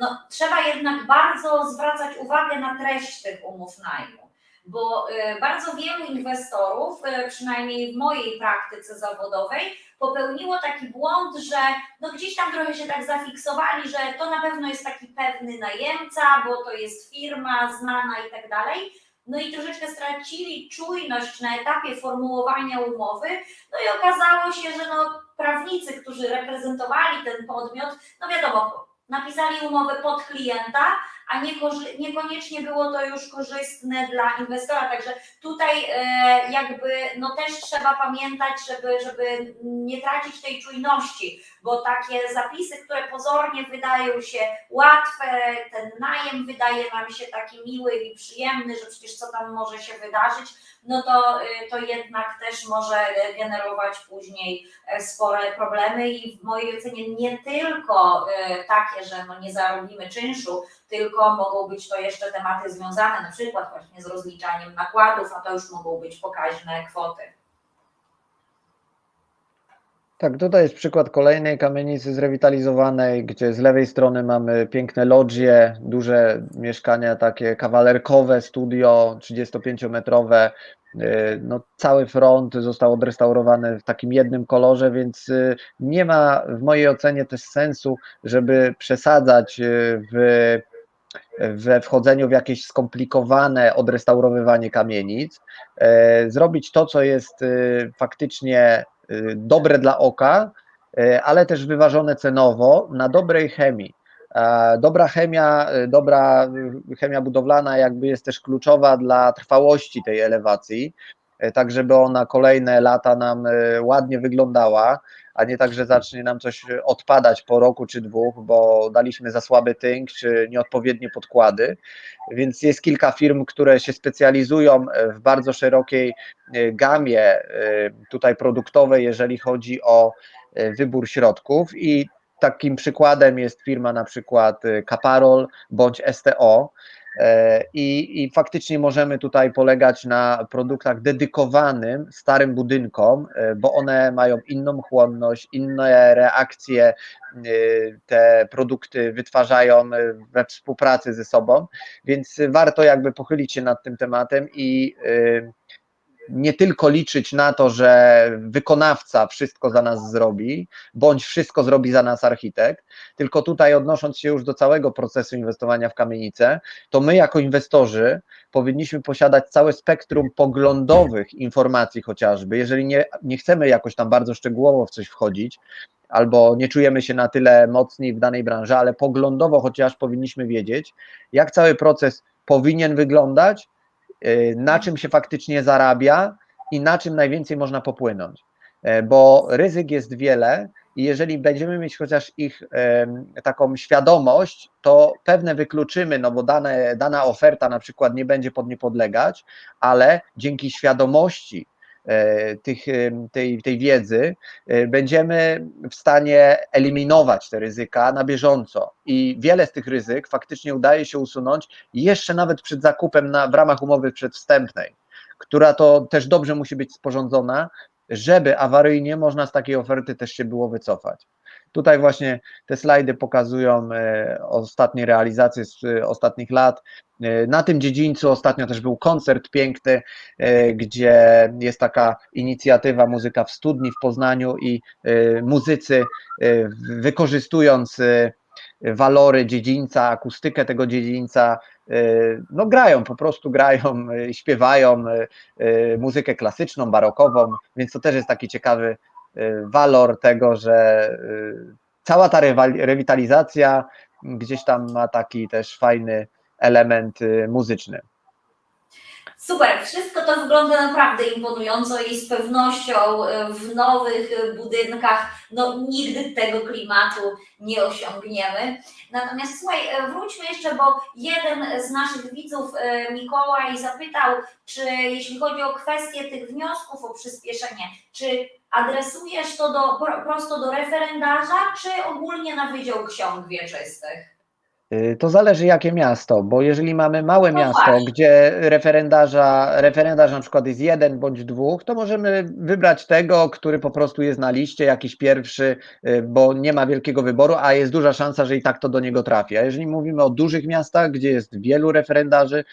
no, trzeba jednak bardzo zwracać uwagę na treść tych umów najmu bo bardzo wielu inwestorów, przynajmniej w mojej praktyce zawodowej, popełniło taki błąd, że no gdzieś tam trochę się tak zafiksowali, że to na pewno jest taki pewny najemca, bo to jest firma znana i tak dalej. No i troszeczkę stracili czujność na etapie formułowania umowy, no i okazało się, że no prawnicy, którzy reprezentowali ten podmiot, no wiadomo, napisali umowę pod klienta, a nie, niekoniecznie było to już korzystne dla inwestora. Także tutaj e, jakby no też trzeba pamiętać, żeby, żeby nie tracić tej czujności, bo takie zapisy, które pozornie wydają się łatwe, ten najem wydaje nam się taki miły i przyjemny, że przecież co tam może się wydarzyć, no to, y, to jednak też może generować później e, spore problemy i w mojej ocenie nie tylko e, takie, że no nie zarobimy czynszu, tylko mogą być to jeszcze tematy związane na przykład właśnie z rozliczaniem nakładów, a to już mogą być pokaźne kwoty. Tak, tutaj jest przykład kolejnej kamienicy zrewitalizowanej, gdzie z lewej strony mamy piękne lodgie, duże mieszkania takie kawalerkowe, studio 35-metrowe. Y, no, cały front został odrestaurowany w takim jednym kolorze, więc y, nie ma w mojej ocenie też sensu, żeby przesadzać y, w we wchodzeniu w jakieś skomplikowane odrestaurowywanie kamienic, zrobić to, co jest faktycznie Y, dobre dla oka, ale też wyważone cenowo na dobrej chemii. Dobra chemia, dobra chemia budowlana jakby jest też kluczowa dla trwałości tej elewacji, tak żeby ona kolejne lata nam ładnie wyglądała, a nie tak, że zacznie nam coś odpadać po roku czy dwóch, bo daliśmy za słaby tynk czy nieodpowiednie podkłady. Więc jest kilka firm, które się specjalizują w bardzo szerokiej e, gamie e, tutaj produktowej, jeżeli chodzi o e, wybór środków i takim przykładem jest firma na przykład Caparol bądź STO, E, I, I faktycznie możemy tutaj polegać na produktach dedykowanym starym budynkom, e, bo one mają inną chłonność, inne reakcje, e, te produkty wytwarzają we współpracy ze sobą, więc warto jakby pochylić się nad tym tematem i nie tylko liczyć na to, że wykonawca wszystko za nas zrobi, bądź wszystko zrobi za nas architekt, tylko tutaj odnosząc się już do całego procesu inwestowania w kamienicę, to my jako inwestorzy powinniśmy posiadać całe spektrum poglądowych informacji chociażby, jeżeli nie, nie chcemy jakoś tam bardzo szczegółowo w coś wchodzić, albo nie czujemy się na tyle mocni w danej branży, ale poglądowo chociaż powinniśmy wiedzieć, jak cały proces powinien wyglądać, na czym się faktycznie zarabia i na czym najwięcej można popłynąć. E, bo ryzyk jest wiele i jeżeli będziemy mieć chociaż ich taką świadomość, to pewne wykluczymy, no bo dane, dana oferta na przykład nie będzie pod nie podlegać, ale dzięki świadomości tych, em, tej, tej wiedzy, e, będziemy w stanie eliminować te ryzyka na bieżąco. I wiele z tych ryzyk faktycznie udaje się usunąć jeszcze nawet przed zakupem na, w ramach umowy przedwstępnej, która to też dobrze musi być sporządzona, żeby awaryjnie można z takiej oferty też się było wycofać. Tutaj właśnie te slajdy pokazują e, ostatnie realizacje z e, ostatnich lat. E, Na tym dziedzińcu ostatnio też był koncert piękny, gdzie jest taka inicjatywa Muzyka w Studni w Poznaniu i muzycy wykorzystując walory dziedzińca, akustykę tego dziedzińca, no grają, po prostu grają, śpiewają muzykę klasyczną, barokową, więc to też jest taki ciekawy walor tego, że e, cała ta rewitalizacja gdzieś tam ma taki też fajny element e, muzyczny. Super, wszystko to wygląda naprawdę imponująco i z pewnością e, w nowych e, budynkach no, nigdy tego klimatu nie osiągniemy. Natomiast słuchaj, e, wróćmy jeszcze, bo jeden z naszych widzów, Mikołaj, zapytał, czy jeśli chodzi o kwestię tych wniosków o przyspieszenie, czy adresujesz to do, pro- prosto do referendarza, czy ogólnie na Wydział Ksiąg Wieczystych? Y, To zależy jakie miasto, bo jeżeli mamy małe No miasto, właśnie. gdzie referendarza, referendarz na przykład jest jeden bądź dwóch, to możemy wybrać tego, który po prostu jest na liście, jakiś pierwszy, y, bo nie ma wielkiego wyboru, a jest duża szansa, że i tak to do niego trafi. A jeżeli mówimy o dużych miastach, gdzie jest wielu referendarzy,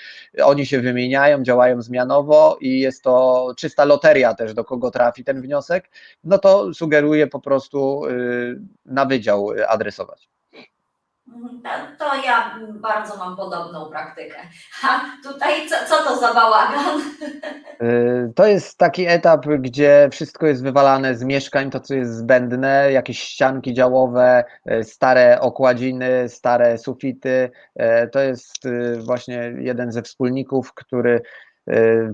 oni się wymieniają, działają zmianowo i jest to czysta loteria też, do kogo trafi ten wniosek, no to sugeruję po prostu y, na wydział adresować. Mhm, To, ja bardzo mam podobną praktykę. A tutaj co, co to za bałagan? Y, To jest taki etap, gdzie wszystko jest wywalane z mieszkań, to co jest zbędne, jakieś ścianki działowe, y, stare okładziny, stare sufity. Y, To jest właśnie jeden ze wspólników, który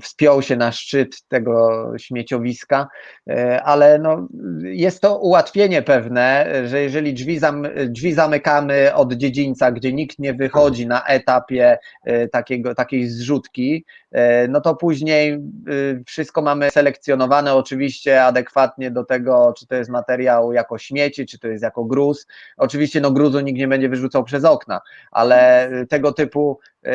wspiął się na szczyt tego śmieciowiska, y, ale no, jest to ułatwienie pewne, że jeżeli drzwi, zam, drzwi zamykamy od dziedzińca, gdzie nikt nie wychodzi na etapie y, takiego, takiej zrzutki, E, no to później y, wszystko mamy selekcjonowane oczywiście adekwatnie do tego, czy to jest materiał jako śmieci, czy to jest jako gruz. Oczywiście no gruzu nikt nie będzie wyrzucał przez okna, ale y, tego typu y,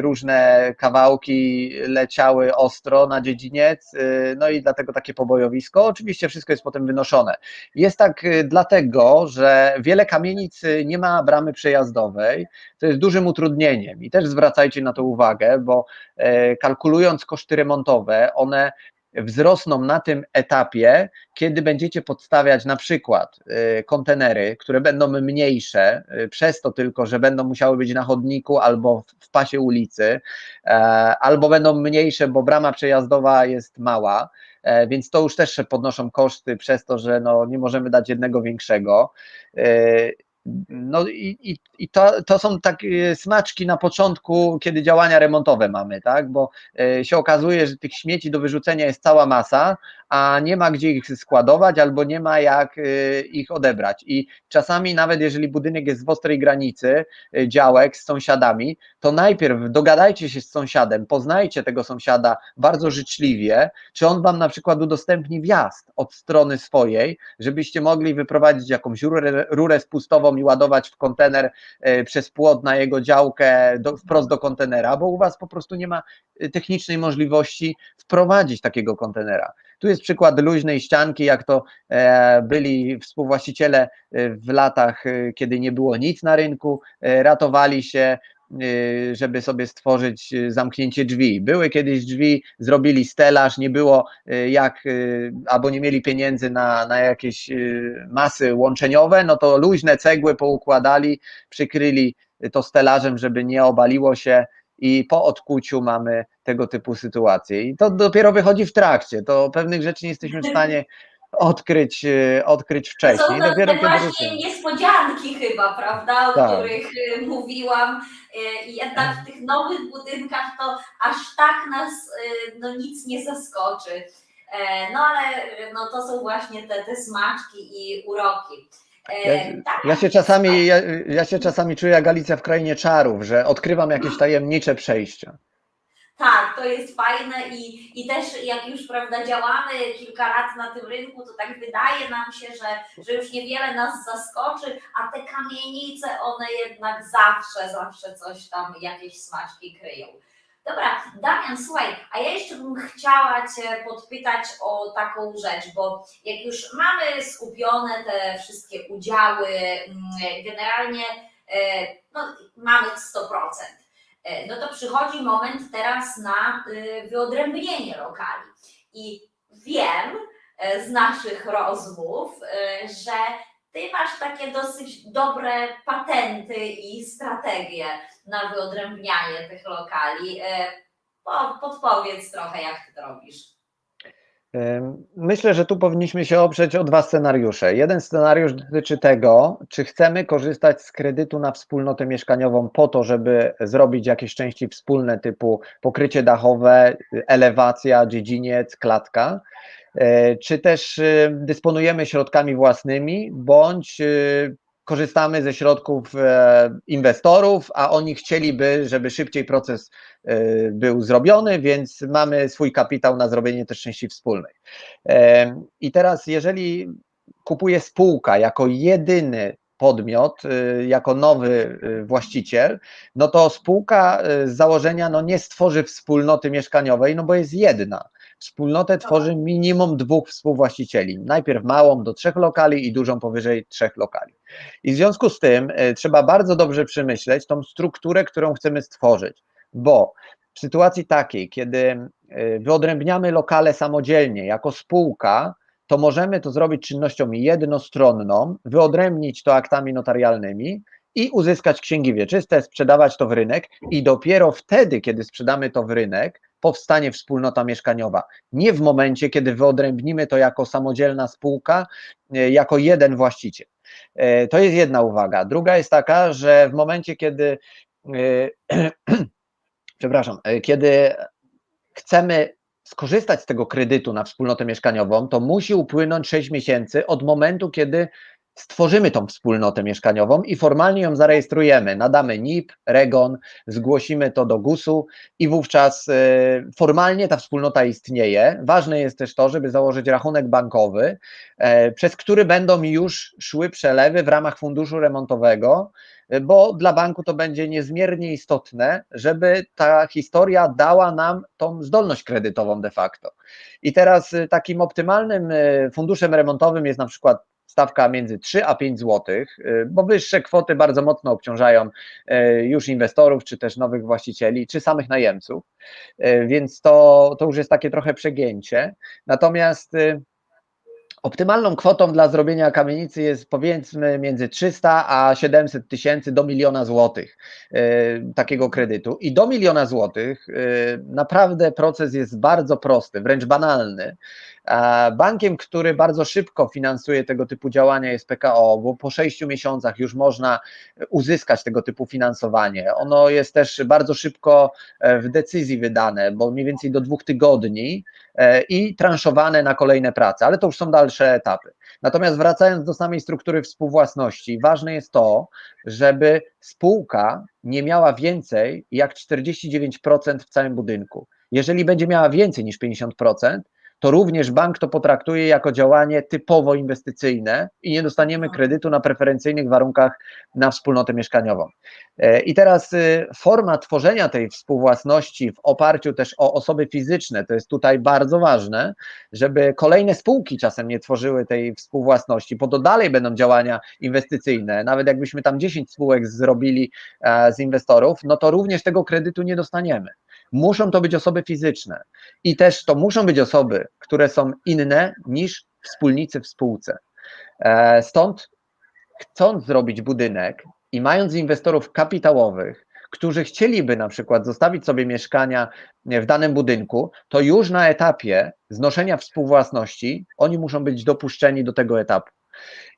różne kawałki leciały ostro na dziedziniec, no i dlatego takie pobojowisko. Oczywiście wszystko jest potem wynoszone. Jest tak dlatego, że wiele kamienic nie ma bramy przejazdowej, to jest dużym utrudnieniem i też zwracajcie na to uwagę, bo e, kalkulując koszty remontowe, one wzrosną na tym etapie, kiedy będziecie podstawiać na przykład e, kontenery, które będą mniejsze, e, przez to tylko, że będą musiały być na chodniku albo w- pasie ulicy, albo będą mniejsze, bo brama przejazdowa jest mała, więc to już też podnoszą koszty przez to, że no, nie możemy dać jednego większego. No i, i, i to, to są takie smaczki na początku, kiedy działania remontowe mamy, tak? Bo e, się okazuje, że tych śmieci do wyrzucenia jest cała masa, a nie ma gdzie ich składować albo nie ma jak e, ich odebrać. I czasami nawet jeżeli budynek jest w ostrej granicy e, działek z sąsiadami, to najpierw dogadajcie się z sąsiadem, poznajcie tego sąsiada bardzo życzliwie, czy on wam na przykład udostępni wjazd od strony swojej, żebyście mogli wyprowadzić jakąś rurę, rurę spustową i ładować w kontener e, przez płot na jego działkę do, wprost do kontenera, bo u Was po prostu nie ma technicznej możliwości wprowadzić takiego kontenera. Tu jest przykład luźnej ścianki, jak to e, byli współwłaściciele e, w latach, e, kiedy nie było nic na rynku, ratowali się żeby sobie stworzyć zamknięcie drzwi. Były kiedyś drzwi, zrobili stelaż, nie było jak, albo nie mieli pieniędzy na, na jakieś masy łączeniowe, no to luźne cegły poukładali, przykryli to stelażem, żeby nie obaliło się i po odkuciu mamy tego typu sytuacje. I to dopiero wychodzi w trakcie, to pewnych rzeczy nie jesteśmy w stanie odkryć, e, odkryć To wcześniej. są te, dopiero kiedy właśnie ruszymy. niespodzianki chyba, prawda, o Tak. których y, mówiłam. Y, I jednak w tych nowych budynkach to aż tak nas no, nic nie zaskoczy. E, No ale no, to są właśnie te, te smaczki i uroki. E, Ja, tak, ja się czasami, ja, ja się czasami czuję jak Alicja w krainie czarów, że odkrywam jakieś tajemnicze przejścia. Tak, to jest fajne i, i też jak już prawda działamy kilka lat na tym rynku, to tak wydaje nam się, że, że już niewiele nas zaskoczy, a te kamienice one jednak zawsze, zawsze coś tam, jakieś smaczki kryją. Dobra, Damian, słuchaj, a ja jeszcze bym chciała Cię podpytać o taką rzecz, bo jak już mamy skupione te wszystkie udziały, mm, generalnie e, no, mamy 100%. E, no to przychodzi moment teraz na y, wyodrębnienie lokali. I wiem e, z naszych rozmów, że ty masz takie dosyć dobre patenty i strategie na wyodrębnianie tych lokali. E, po- Podpowiedz trochę, jak ty to robisz. Myślę, że tu powinniśmy się oprzeć o dwa scenariusze. Jeden scenariusz dotyczy tego, czy chcemy korzystać z kredytu na wspólnotę mieszkaniową po to, żeby zrobić jakieś części wspólne typu pokrycie dachowe, elewacja, dziedziniec, klatka, czy też y, dysponujemy środkami własnymi, bądź y, korzystamy ze środków e, inwestorów, a oni chcieliby, żeby szybciej proces e, był zrobiony, więc mamy swój kapitał na zrobienie też części wspólnej. E, I teraz, jeżeli kupuje spółka jako jedyny podmiot, y, jako nowy właściciel, no to spółka z założenia no nie stworzy wspólnoty mieszkaniowej, no bo jest jedna. Wspólnotę tworzy minimum dwóch współwłaścicieli. Najpierw małą do trzech lokali i dużą powyżej trzech lokali. I w związku z tym y, trzeba bardzo dobrze przemyśleć tą strukturę, którą chcemy stworzyć, bo w sytuacji takiej, kiedy y, wyodrębniamy lokale samodzielnie jako spółka, to możemy to zrobić czynnością jednostronną, wyodrębnić to aktami notarialnymi i uzyskać księgi wieczyste, sprzedawać to w rynek i dopiero wtedy, kiedy sprzedamy to w rynek, powstanie wspólnota mieszkaniowa. Nie w momencie, kiedy wyodrębnimy to jako samodzielna spółka, y, jako jeden właściciel. E, To jest jedna uwaga. Druga jest taka, że w momencie, kiedy y, przepraszam, e, kiedy chcemy skorzystać z tego kredytu na wspólnotę mieszkaniową, to musi upłynąć 6 miesięcy od momentu, kiedy stworzymy tą wspólnotę mieszkaniową i formalnie ją zarejestrujemy. Nadamy NIP, REGON, zgłosimy to do GUS-u i wówczas e, formalnie ta wspólnota istnieje. Ważne jest też to, żeby założyć rachunek bankowy, e, przez który będą już szły przelewy w ramach funduszu remontowego, e, bo dla banku to będzie niezmiernie istotne, żeby ta historia dała nam tą zdolność kredytową de facto. I teraz y, takim optymalnym y, funduszem remontowym jest na przykład stawka między 3 a 5 zł, bo wyższe kwoty bardzo mocno obciążają y, już inwestorów, czy też nowych właścicieli, czy samych najemców, Y, więc to, to już jest takie trochę przegięcie. Natomiast y, Optymalną kwotą dla zrobienia kamienicy jest powiedzmy między 300 a 700 tysięcy do miliona złotych takiego kredytu. I do miliona złotych naprawdę proces jest bardzo prosty, wręcz banalny. A Bankiem, który bardzo szybko finansuje tego typu działania jest PKO, bo po sześciu miesiącach już można uzyskać tego typu finansowanie. Ono jest też bardzo szybko e, w decyzji wydane, bo mniej więcej do dwóch tygodni e, i transzowane na kolejne prace, ale to już są dalsze etapy. Natomiast wracając do samej struktury współwłasności, ważne jest to, żeby spółka nie miała więcej jak 49% w całym budynku. Jeżeli będzie miała więcej niż 50%, to również bank to potraktuje jako działanie typowo inwestycyjne i nie dostaniemy kredytu na preferencyjnych warunkach na wspólnotę mieszkaniową. E, I teraz y, forma tworzenia tej współwłasności w oparciu też o osoby fizyczne, to jest tutaj bardzo ważne, żeby kolejne spółki czasem nie tworzyły tej współwłasności, bo to dalej będą działania inwestycyjne. Nawet jakbyśmy tam 10 spółek zrobili e, z inwestorów, no to również tego kredytu nie dostaniemy. Muszą to być osoby fizyczne i też to muszą być osoby, które są inne niż wspólnicy w spółce. E, Stąd chcąc zrobić budynek i mając inwestorów kapitałowych, którzy chcieliby na przykład zostawić sobie mieszkania w danym budynku, to już na etapie znoszenia współwłasności oni muszą być dopuszczeni do tego etapu.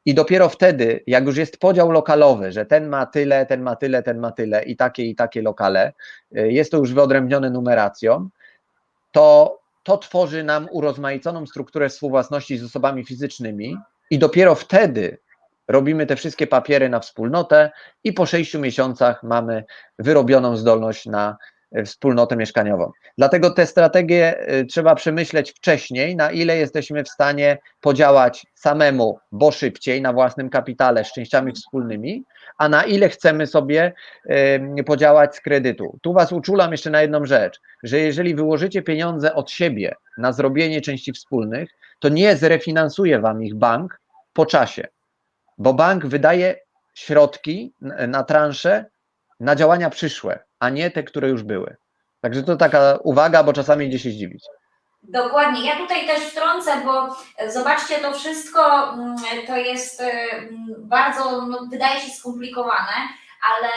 I dopiero wtedy, jak już jest podział lokalowy, że ten ma tyle, ten ma tyle, ten ma tyle i takie i takie lokale, y, jest to już wyodrębnione numeracją, to to tworzy nam urozmaiconą strukturę współwłasności z osobami fizycznymi i dopiero wtedy robimy te wszystkie papiery na wspólnotę i po sześciu miesiącach mamy wyrobioną zdolność na wspólnotę mieszkaniową. Dlatego te strategie e, trzeba przemyśleć wcześniej, na ile jesteśmy w stanie podziałać samemu, bo szybciej, na własnym kapitale z częściami wspólnymi, a na ile chcemy sobie em, podziałać z kredytu. Tu Was uczulam jeszcze na jedną rzecz, że jeżeli wyłożycie pieniądze od siebie na zrobienie części wspólnych, to nie zrefinansuje Wam ich bank po czasie, bo bank wydaje środki na transze na działania przyszłe, a nie te, które już były. Także to taka uwaga, bo czasami idzie się zdziwić. Dokładnie. Ja tutaj też wtrącę, bo zobaczcie, to wszystko mm, to jest e, mm, bardzo, no, wydaje się skomplikowane, ale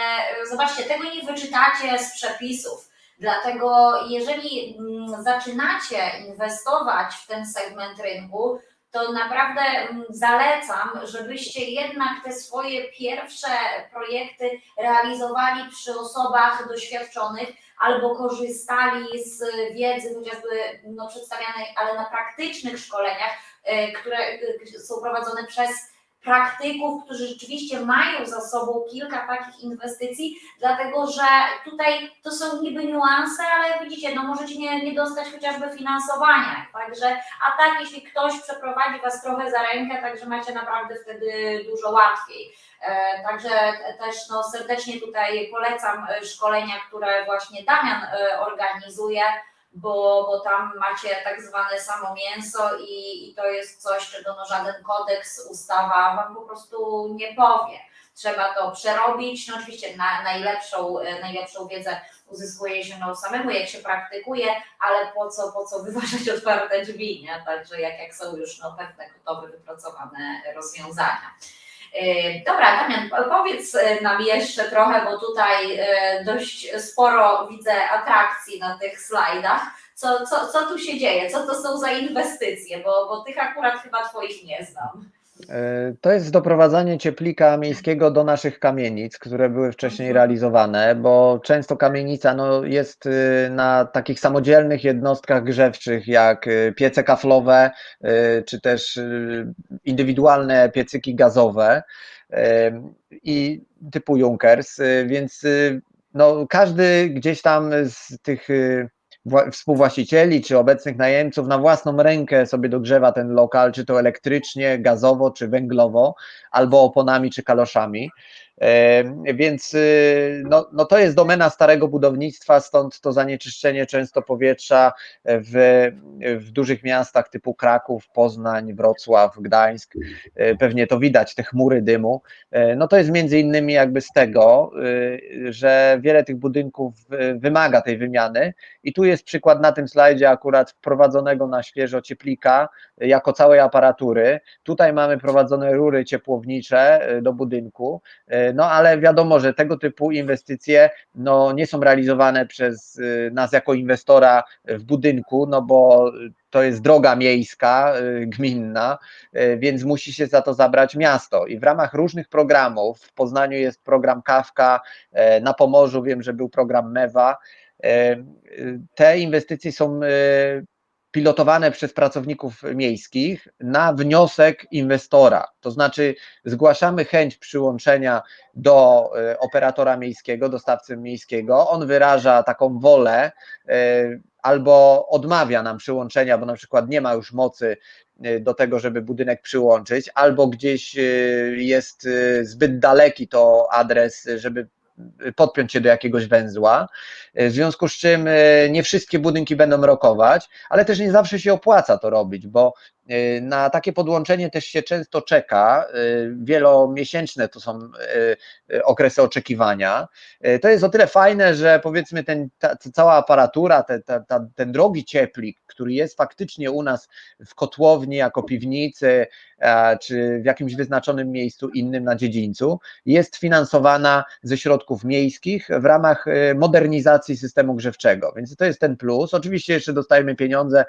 zobaczcie, tego nie wyczytacie z przepisów. Dlatego, jeżeli mm, zaczynacie inwestować w ten segment rynku, to naprawdę mm, zalecam, żebyście jednak te swoje pierwsze projekty realizowali przy osobach doświadczonych, albo korzystali z wiedzy chociażby no, przedstawianej, ale na praktycznych szkoleniach, e, które e, są prowadzone przez praktyków, którzy rzeczywiście mają za sobą kilka takich inwestycji, dlatego że tutaj to są niby niuanse, ale widzicie, no możecie nie, nie dostać chociażby finansowania, także, a tak jeśli ktoś przeprowadzi Was trochę za rękę, także macie naprawdę wtedy dużo łatwiej. E, Także też no, serdecznie tutaj polecam e, szkolenia, które właśnie Damian e, organizuje, bo, bo tam macie tak zwane samo mięso i, i to jest coś, czego no, żaden kodeks, ustawa Wam po prostu nie powie. Trzeba to przerobić. No oczywiście na, najlepszą, e, najlepszą wiedzę uzyskuje się no, samemu, jak się praktykuje, ale po co, po co wyważać otwarte drzwi, nie? Także jak, jak są już no, pewne gotowe, wypracowane rozwiązania. E, Dobra, Damian, po- powiedz e, nam jeszcze trochę, bo tutaj e, dość sporo widzę atrakcji na tych slajdach. Co, co, co tu się dzieje? Co to są za inwestycje? Bo, bo tych akurat chyba Twoich nie znam. E, To jest doprowadzanie cieplika miejskiego do naszych kamienic, które były wcześniej Mhm. realizowane, bo często kamienica no, jest y, na takich samodzielnych jednostkach grzewczych, jak y, piece kaflowe, y, czy też indywidualne piecyki gazowe i typu Junkers, więc no, każdy gdzieś tam z tych współwłaścicieli czy obecnych najemców na własną rękę sobie dogrzewa ten lokal, czy to elektrycznie, gazowo, czy węglowo, albo oponami, czy kaloszami. E, Więc y, no, no to jest domena starego budownictwa, stąd to zanieczyszczenie często powietrza w, w dużych miastach typu Kraków, Poznań, Wrocław, Gdańsk. E, Pewnie to widać, te chmury dymu. E, No to jest między innymi jakby z tego, y, że wiele tych budynków y, wymaga tej wymiany i tu jest przykład na tym slajdzie akurat wprowadzonego na świeżo cieplika jako całej aparatury. Tutaj mamy prowadzone rury ciepłownicze do budynku, no ale wiadomo, że tego typu inwestycje no, nie są realizowane przez y, nas jako inwestora w budynku, no bo to jest droga miejska, y, gminna, y, więc musi się za to zabrać miasto. I w ramach różnych programów, w Poznaniu jest program Kawka, na Pomorzu wiem, że był program Mewa, te inwestycje są pilotowane przez pracowników miejskich na wniosek inwestora. To znaczy, zgłaszamy chęć przyłączenia do e, operatora miejskiego, dostawcy miejskiego. On wyraża taką wolę e, albo odmawia nam przyłączenia, bo na przykład nie ma już mocy e, do tego, żeby budynek przyłączyć, albo gdzieś jest zbyt daleki to adres, żeby podpiąć się do jakiegoś węzła, w związku z czym e, nie wszystkie budynki będą rokować, ale też nie zawsze się opłaca to robić, bo e, na takie podłączenie też się często czeka, e, wielomiesięczne to są e, okresy oczekiwania. To jest o tyle fajne, że powiedzmy ten, ta, cała aparatura, ta, ta, ten drogi cieplik, który jest faktycznie u nas w kotłowni jako piwnicy, czy w jakimś wyznaczonym miejscu innym na dziedzińcu, jest finansowana ze środków miejskich w ramach modernizacji systemu grzewczego. Więc to jest ten plus. Oczywiście jeszcze dostajemy pieniądze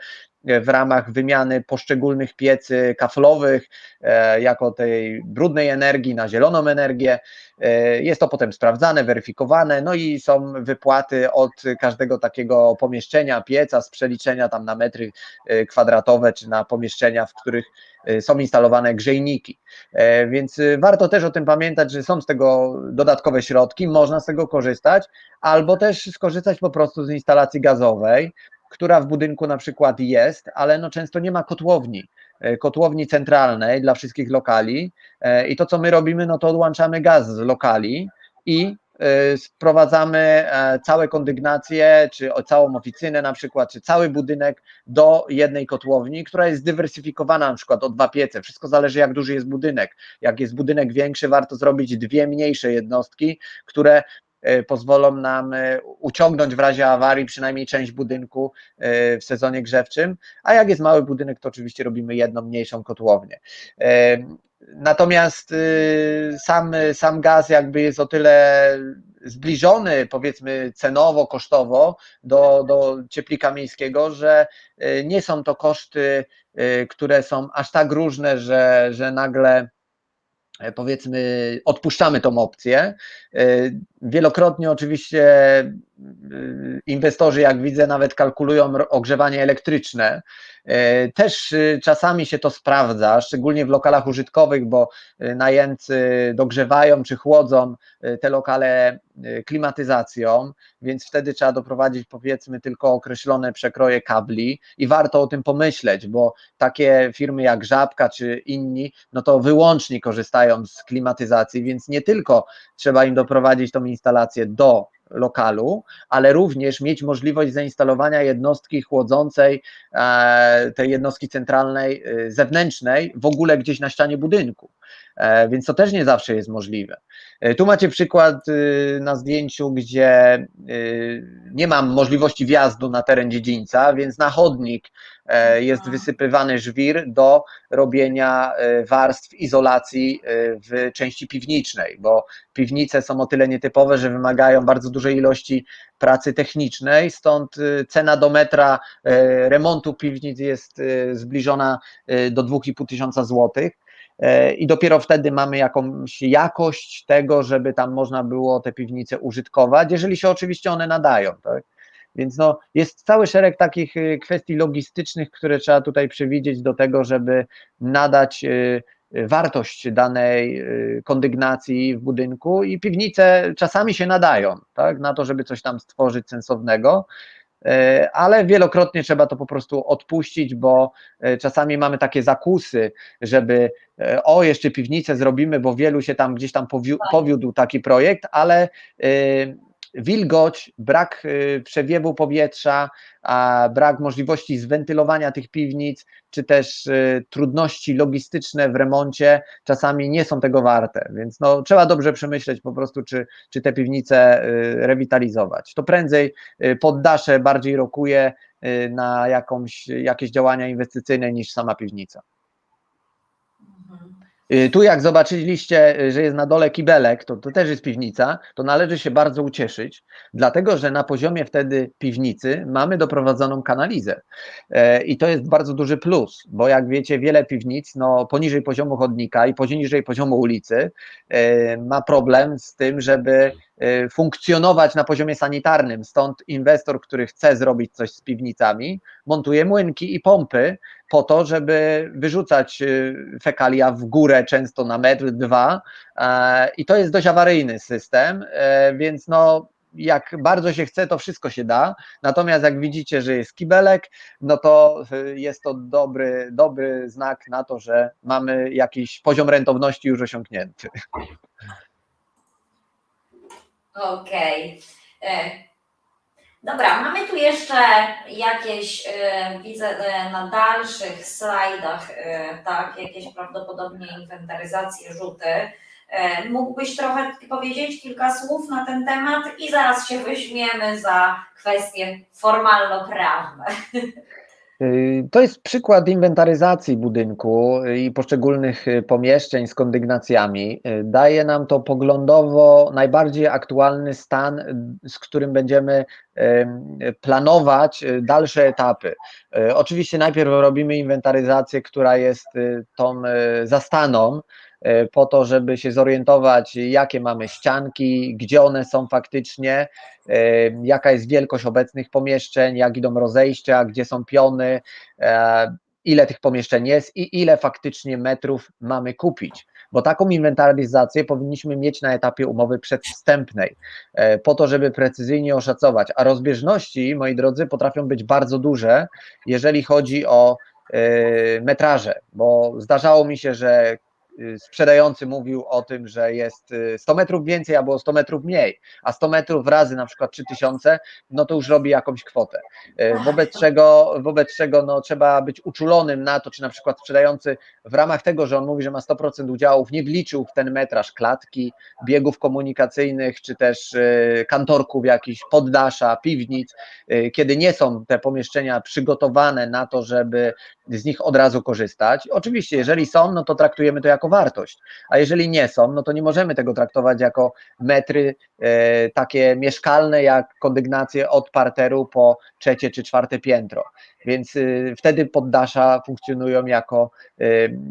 w ramach wymiany poszczególnych piecy kaflowych, e, jako tej brudnej energii na zieloną energię. E, Jest to potem sprawdzane, weryfikowane, no i są wypłaty od każdego takiego pomieszczenia, pieca z przeliczenia tam na metry e, kwadratowe, czy na pomieszczenia, w których e, są instalowane grzejniki. E, Więc e, warto też o tym pamiętać, że są z tego dodatkowe środki, można z tego korzystać, albo też skorzystać po prostu z instalacji gazowej, która w budynku na przykład jest, ale no często nie ma kotłowni, e, kotłowni centralnej dla wszystkich lokali e, i to co my robimy, no to odłączamy gaz z lokali i e, sprowadzamy całe kondygnacje, czy całą oficynę na przykład, czy cały budynek do jednej kotłowni, która jest zdywersyfikowana na przykład o dwa piece. Wszystko zależy jak duży jest budynek. Jak jest budynek większy, warto zrobić dwie mniejsze jednostki, które pozwolą nam e, uciągnąć w razie awarii przynajmniej część budynku e, w sezonie grzewczym, a jak jest mały budynek, to oczywiście robimy jedną mniejszą kotłownię. E, Natomiast y, sam, sam gaz jakby jest o tyle zbliżony, powiedzmy, cenowo, kosztowo do, do cieplika miejskiego, że y, nie są to koszty, y, które są aż tak różne, że, że nagle e, powiedzmy, odpuszczamy tą opcję. Wielokrotnie oczywiście y, inwestorzy, jak widzę, nawet kalkulują ogrzewanie elektryczne. E, Też y, czasami się to sprawdza, szczególnie w lokalach użytkowych, bo y, najemcy dogrzewają czy chłodzą y, te lokale y, klimatyzacją, więc wtedy trzeba doprowadzić powiedzmy tylko określone przekroje kabli i warto o tym pomyśleć, bo takie firmy jak Żabka czy inni, no to wyłącznie korzystają z klimatyzacji, więc nie tylko trzeba im doprowadzić tą instalację do lokalu, ale również mieć możliwość zainstalowania jednostki chłodzącej, e, tej jednostki centralnej, e, zewnętrznej, w ogóle gdzieś na ścianie budynku. E, Więc to też nie zawsze jest możliwe. E, Tu macie przykład y, na zdjęciu, gdzie y, nie mam możliwości wjazdu na teren dziedzińca, więc na chodnik e, jest wysypywany żwir do robienia warstw izolacji w części piwniczej, bo piwnice są o tyle nietypowe, że wymagają bardzo dużej ilości pracy technicznej, stąd cena do metra remontu piwnic jest zbliżona do 2,5 tysiąca złotych. E, I dopiero wtedy mamy jakąś jakość tego, żeby tam można było te piwnice użytkować, jeżeli się oczywiście one nadają. Tak? Więc no, jest cały szereg takich y, kwestii logistycznych, które trzeba tutaj przewidzieć do tego, żeby nadać y, y, wartość danej kondygnacji w budynku i piwnice czasami się nadają tak, na to, żeby coś tam stworzyć sensownego, ale wielokrotnie trzeba to po prostu odpuścić, bo e, czasami mamy takie zakusy, żeby e, o, jeszcze piwnicę zrobimy, bo wielu się tam gdzieś tam powió- powiódł taki projekt, ale wilgoć, brak y, przewiewu powietrza, brak możliwości zwentylowania tych piwnic, czy też y, trudności logistyczne w remoncie czasami nie są tego warte, więc no, trzeba dobrze przemyśleć po prostu, czy, czy te piwnice y, rewitalizować. To prędzej poddasze bardziej rokuje na jakąś, jakieś działania inwestycyjne niż sama piwnica. Mhm. Y, Tu jak zobaczyliście, y, że jest na dole kibelek, to, to też jest piwnica, to należy się bardzo ucieszyć, dlatego że na poziomie wtedy piwnicy mamy doprowadzoną kanalizę. E, i to jest bardzo duży plus, bo jak wiecie wiele piwnic no, poniżej poziomu chodnika i poniżej poziomu ulicy e, ma problem z tym, żeby funkcjonować na poziomie sanitarnym, stąd inwestor, który chce zrobić coś z piwnicami, montuje młynki i pompy, po to, żeby wyrzucać y, fekalia w górę, często na metr, dwa. e, I to jest dość awaryjny system, e, więc no. Jak bardzo się chce, to wszystko się da. Natomiast jak widzicie, że jest kibelek, no to y, jest to dobry, dobry znak na to, że mamy jakiś poziom rentowności już osiągnięty. Okej. E, Dobra, mamy tu jeszcze jakieś, e, widzę e, na dalszych slajdach, tak, jakieś prawdopodobnie inwentaryzacje, rzuty. Mógłbyś trochę powiedzieć kilka słów na ten temat i zaraz się weźmiemy za kwestie formalno-prawne. Y, To jest przykład inwentaryzacji budynku i poszczególnych y, pomieszczeń z kondygnacjami. Y, Daje nam to poglądowo najbardziej aktualny stan, y, z którym będziemy em, planować y, dalsze etapy. Y, Oczywiście najpierw robimy inwentaryzację, która jest y, tą y, zastaną, y, po to, żeby się zorientować, jakie mamy ścianki, gdzie one są faktycznie, y, jaka jest wielkość obecnych pomieszczeń, jak idą rozejścia, gdzie są piony, e, ile tych pomieszczeń jest i ile faktycznie metrów mamy kupić. Bo taką inwentaryzację powinniśmy mieć na etapie umowy przedwstępnej, e, po to, żeby precyzyjnie oszacować. A rozbieżności, moi drodzy, potrafią być bardzo duże, jeżeli chodzi o e, metraże, bo zdarzało mi się, że sprzedający mówił o tym, że jest y, 100 metrów więcej albo 100 metrów mniej, a 100 metrów razy na przykład 3000, no to już robi jakąś kwotę. E, Wobec czego, wobec czego no, trzeba być uczulonym na to, czy na przykład sprzedający w ramach tego, że on mówi, że ma 100% udziałów, nie wliczył w ten metraż klatki, biegów komunikacyjnych, czy też kantorków jakichś, poddasza, piwnic, kiedy nie są te pomieszczenia przygotowane na to, żeby z nich od razu korzystać. Oczywiście, jeżeli są, no to traktujemy to jako wartość, a jeżeli nie są, no to nie możemy tego traktować jako metry e, takie mieszkalne, jak kondygnacje od parteru po trzecie czy czwarte piętro. Więc y, wtedy poddasza funkcjonują jako y,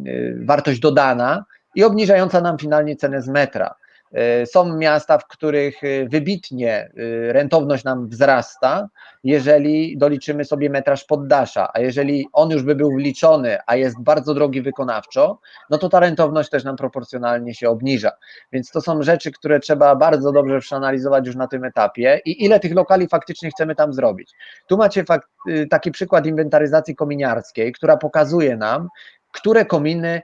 y, wartość dodana i obniżająca nam finalnie cenę z metra. Y, Są miasta, w których y, wybitnie y, rentowność nam wzrasta, jeżeli doliczymy sobie metraż poddasza, a jeżeli on już by był wliczony, a jest bardzo drogi wykonawczo, no to ta rentowność też nam proporcjonalnie się obniża. Więc to są rzeczy, które trzeba bardzo dobrze przeanalizować już na tym etapie i ile tych lokali faktycznie chcemy tam zrobić. Tu macie taki przykład inwentaryzacji kominiarskiej, która pokazuje nam, które kominy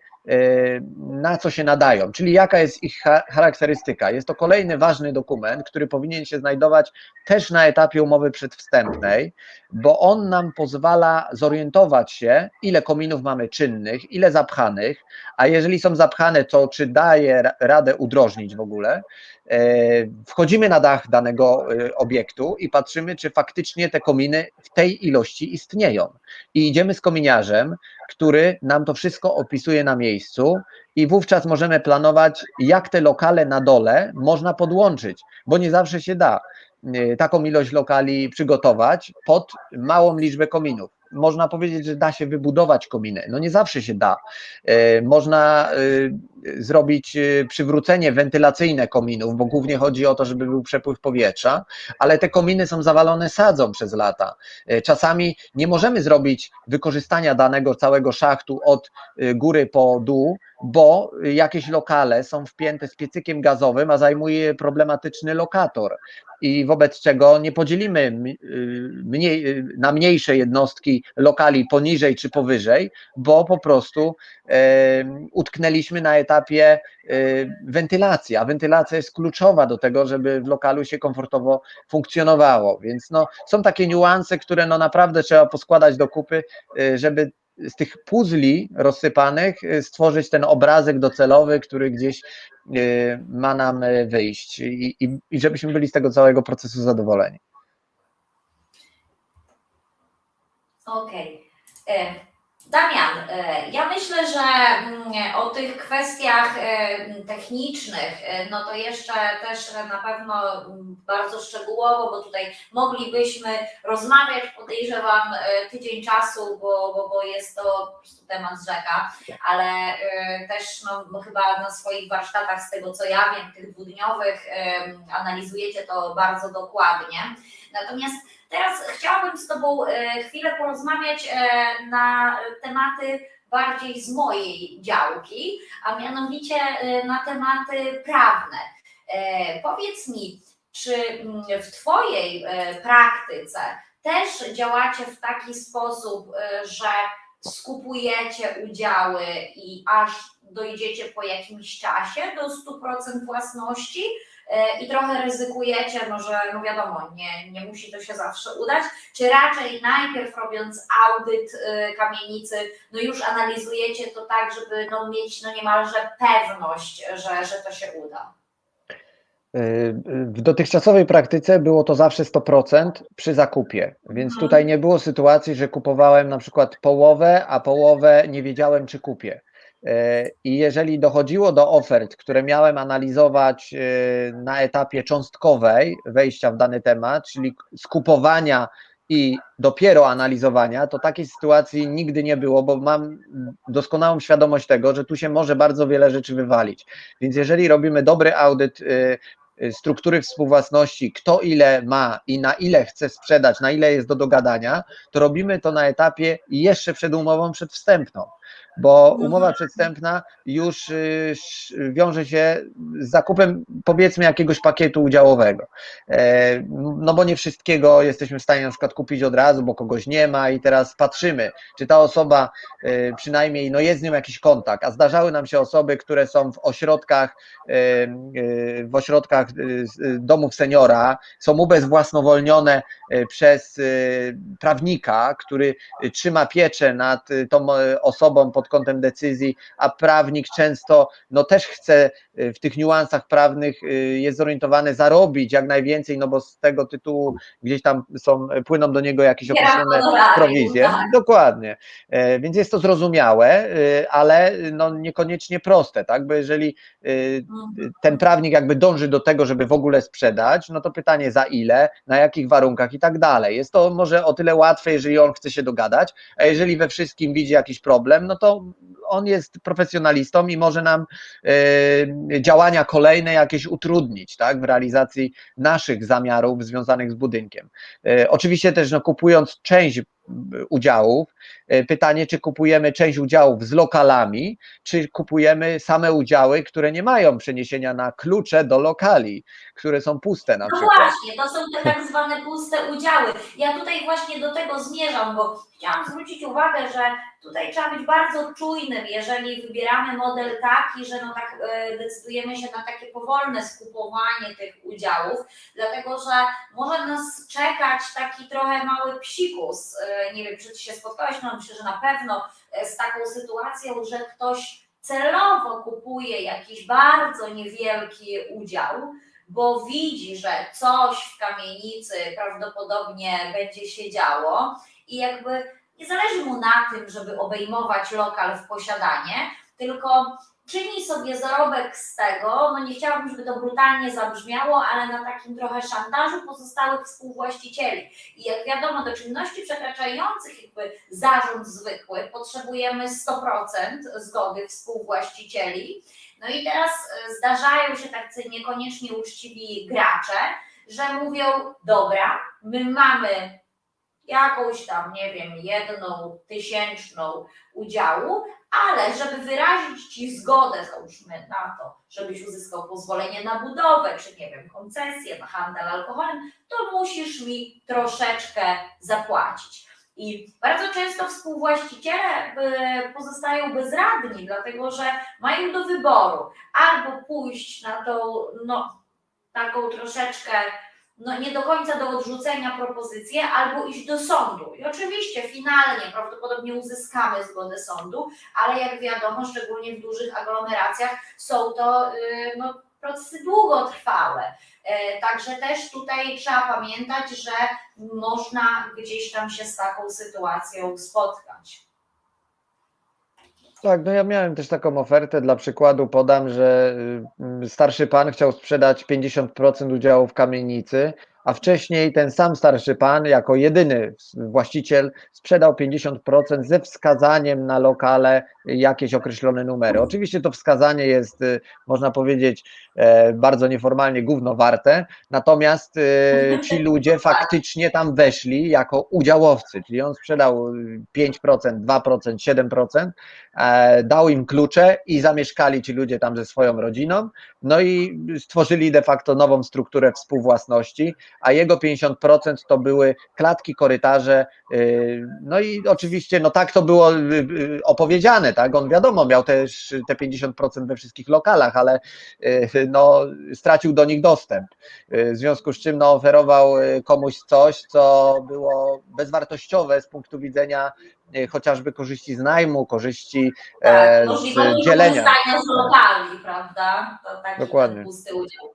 na co się nadają, czyli jaka jest ich cha- charakterystyka. Jest to kolejny ważny dokument, który powinien się znajdować też na etapie umowy przedwstępnej, bo on nam pozwala zorientować się, ile kominów mamy czynnych, ile zapchanych, a jeżeli są zapchane, to czy daje ra- radę udrożnić w ogóle. E, Wchodzimy na dach danego e, obiektu i patrzymy, czy faktycznie te kominy w tej ilości istnieją. I idziemy z kominiarzem, który nam to wszystko opisuje na miejscu i wówczas możemy planować, jak te lokale na dole można podłączyć, bo nie zawsze się da y, taką ilość lokali przygotować pod małą liczbę kominów. Można powiedzieć, że da się wybudować kominy. No nie zawsze się da. Y, Można y, zrobić y, przywrócenie wentylacyjne kominów, bo głównie chodzi o to, żeby był przepływ powietrza, ale te kominy są zawalone sadzą przez lata. Czasami nie możemy zrobić wykorzystania danego całego szachtu od góry po dół, bo jakieś lokale są wpięte z piecykiem gazowym, a zajmuje je problematyczny lokator. I wobec czego nie podzielimy y, mniej, y, na mniejsze jednostki lokali poniżej czy powyżej, bo po prostu em, utknęliśmy na etapie y, wentylacji, a wentylacja jest kluczowa do tego, żeby w lokalu się komfortowo funkcjonowało. Więc no, są takie niuanse, które no naprawdę trzeba poskładać do kupy, y, żeby z tych puzli rozsypanych stworzyć ten obrazek docelowy, który gdzieś ma nam wyjść i, i, i żebyśmy byli z tego całego procesu zadowoleni. Okej. E, Damian, e, ja myślę, że mm, o tych kwestiach e, technicznych, no to jeszcze też na pewno mm, bardzo szczegółowo, bo tutaj moglibyśmy rozmawiać, podejrzewam, tydzień czasu, bo, bo, bo jest to temat rzeka, ale też no, chyba na swoich warsztatach, z tego co ja wiem, tych dwudniowych, analizujecie to bardzo dokładnie. Natomiast Teraz chciałabym z Tobą e, chwilę porozmawiać e, na tematy bardziej z mojej działki, a mianowicie e, na tematy prawne. Powiedz mi, czy mm, w Twojej praktyce też działacie w taki sposób, że skupujecie udziały i aż dojdziecie po jakimś czasie do 100% własności? E, i trochę ryzykujecie, no że no wiadomo, nie, nie musi to się zawsze udać, czy raczej najpierw robiąc audyt e, kamienicy, no już analizujecie to tak, żeby no mieć no niemalże pewność, że, że to się uda. W dotychczasowej praktyce było to zawsze 100% przy zakupie, więc Mhm. tutaj nie było sytuacji, że kupowałem na przykład połowę, a połowę nie wiedziałem, czy kupię. E, I jeżeli dochodziło do ofert, które miałem analizować e, na etapie cząstkowej wejścia w dany temat, czyli skupowania i dopiero analizowania, to takiej sytuacji nigdy nie było, bo mam doskonałą świadomość tego, że tu się może bardzo wiele rzeczy wywalić. Więc jeżeli robimy dobry audyt y, y, struktury współwłasności, kto ile ma i na ile chce sprzedać, na ile jest do dogadania, to robimy to na etapie jeszcze przed umową przedwstępną bo Mhm. umowa przedstępna już y, wiąże się z zakupem powiedzmy jakiegoś pakietu udziałowego. E, No bo nie wszystkiego jesteśmy w stanie na przykład kupić od razu, bo kogoś nie ma i teraz patrzymy, czy ta osoba e, przynajmniej no jest z nią jakiś kontakt, a zdarzały nam się osoby, które są w ośrodkach e, w ośrodkach domów seniora, są ubezwłasnowolnione przez prawnika, który trzyma pieczę nad tą osobą pod kątem decyzji, a prawnik często no też chce e, w tych niuansach prawnych e, jest zorientowany zarobić jak najwięcej, no bo z tego tytułu gdzieś tam są, płyną do niego jakieś określone honorarium, prowizje. tak. Dokładnie. E, Więc jest to zrozumiałe, ale no niekoniecznie proste, tak? Bo jeżeli Mhm. ten prawnik jakby dąży do tego, żeby w ogóle sprzedać, no to pytanie za ile, na jakich warunkach i tak dalej. Jest to może o tyle łatwe, jeżeli on chce się dogadać, a jeżeli we wszystkim widzi jakiś problem, no to well on jest profesjonalistą i może nam e, działania kolejne jakieś utrudnić, tak, w realizacji naszych zamiarów związanych z budynkiem. E, Oczywiście też no, kupując część m, udziałów, e, pytanie, czy kupujemy część udziałów z lokalami, czy kupujemy same udziały, które nie mają przeniesienia na klucze do lokali, które są puste na No przykład. właśnie, to są te tak zwane puste udziały. Ja tutaj właśnie do tego zmierzam, bo chciałam zwrócić uwagę, że tutaj trzeba być bardzo czujnym, jeżeli wybieramy model taki, że no tak e, decydujemy się na takie powolne skupowanie tych udziałów, dlatego że może nas czekać taki trochę mały psikus. E, Nie wiem, czy ty się spotkałeś, no myślę, że na pewno e, z taką sytuacją, że ktoś celowo kupuje jakiś bardzo niewielki udział, bo widzi, że coś w kamienicy prawdopodobnie będzie się działo i jakby nie zależy mu na tym, żeby obejmować lokal w posiadanie, tylko czyni sobie zarobek z tego, no nie chciałabym, żeby to brutalnie zabrzmiało, ale na takim trochę szantażu pozostałych współwłaścicieli. I jak wiadomo, do czynności przekraczających jakby zarząd zwykły potrzebujemy 100% zgody współwłaścicieli, no i teraz e, zdarzają się tacy niekoniecznie uczciwi gracze, że mówią, dobra, my mamy jakąś tam, nie wiem, jedną tysięczną udziału, ale żeby wyrazić Ci zgodę, załóżmy na to, żebyś uzyskał pozwolenie na budowę, czy nie wiem, koncesję na handel alkoholem, to musisz mi troszeczkę zapłacić. I bardzo często współwłaściciele y, pozostają bezradni, dlatego że mają do wyboru albo pójść na tą, no, taką troszeczkę, no nie do końca do odrzucenia propozycję, albo iść do sądu. I oczywiście finalnie prawdopodobnie uzyskamy zgodę sądu, ale jak wiadomo, szczególnie w dużych aglomeracjach są to y, no, procesy długotrwałe. E, Także też tutaj trzeba pamiętać, że można gdzieś tam się z taką sytuacją spotkać. Tak, no ja miałem też taką ofertę, dla przykładu podam, że y, starszy pan chciał sprzedać 50% udziału w kamienicy, a wcześniej ten sam starszy pan, jako jedyny właściciel, sprzedał 50% ze wskazaniem na lokale jakieś określone numery. Oczywiście to wskazanie jest, y, można powiedzieć, e, bardzo nieformalnie gówno warte, natomiast y, ci ludzie faktycznie tam weszli jako udziałowcy, czyli on sprzedał y, 5%, 2%, 7%, e, dał im klucze i zamieszkali ci ludzie tam ze swoją rodziną, no i stworzyli de facto nową strukturę współwłasności, a jego 50% to były klatki, korytarze, y, no i oczywiście no tak to było y, tak, on wiadomo miał też te 50% we wszystkich lokalach, ale y, no stracił do nich dostęp, Y, w związku z czym no oferował y, komuś coś, co było bezwartościowe z punktu widzenia chociażby korzyści z najmu, korzyści Tak, e, możliwości z dzielenia. z lokali, prawda? To taki Dokładnie. pusty udział.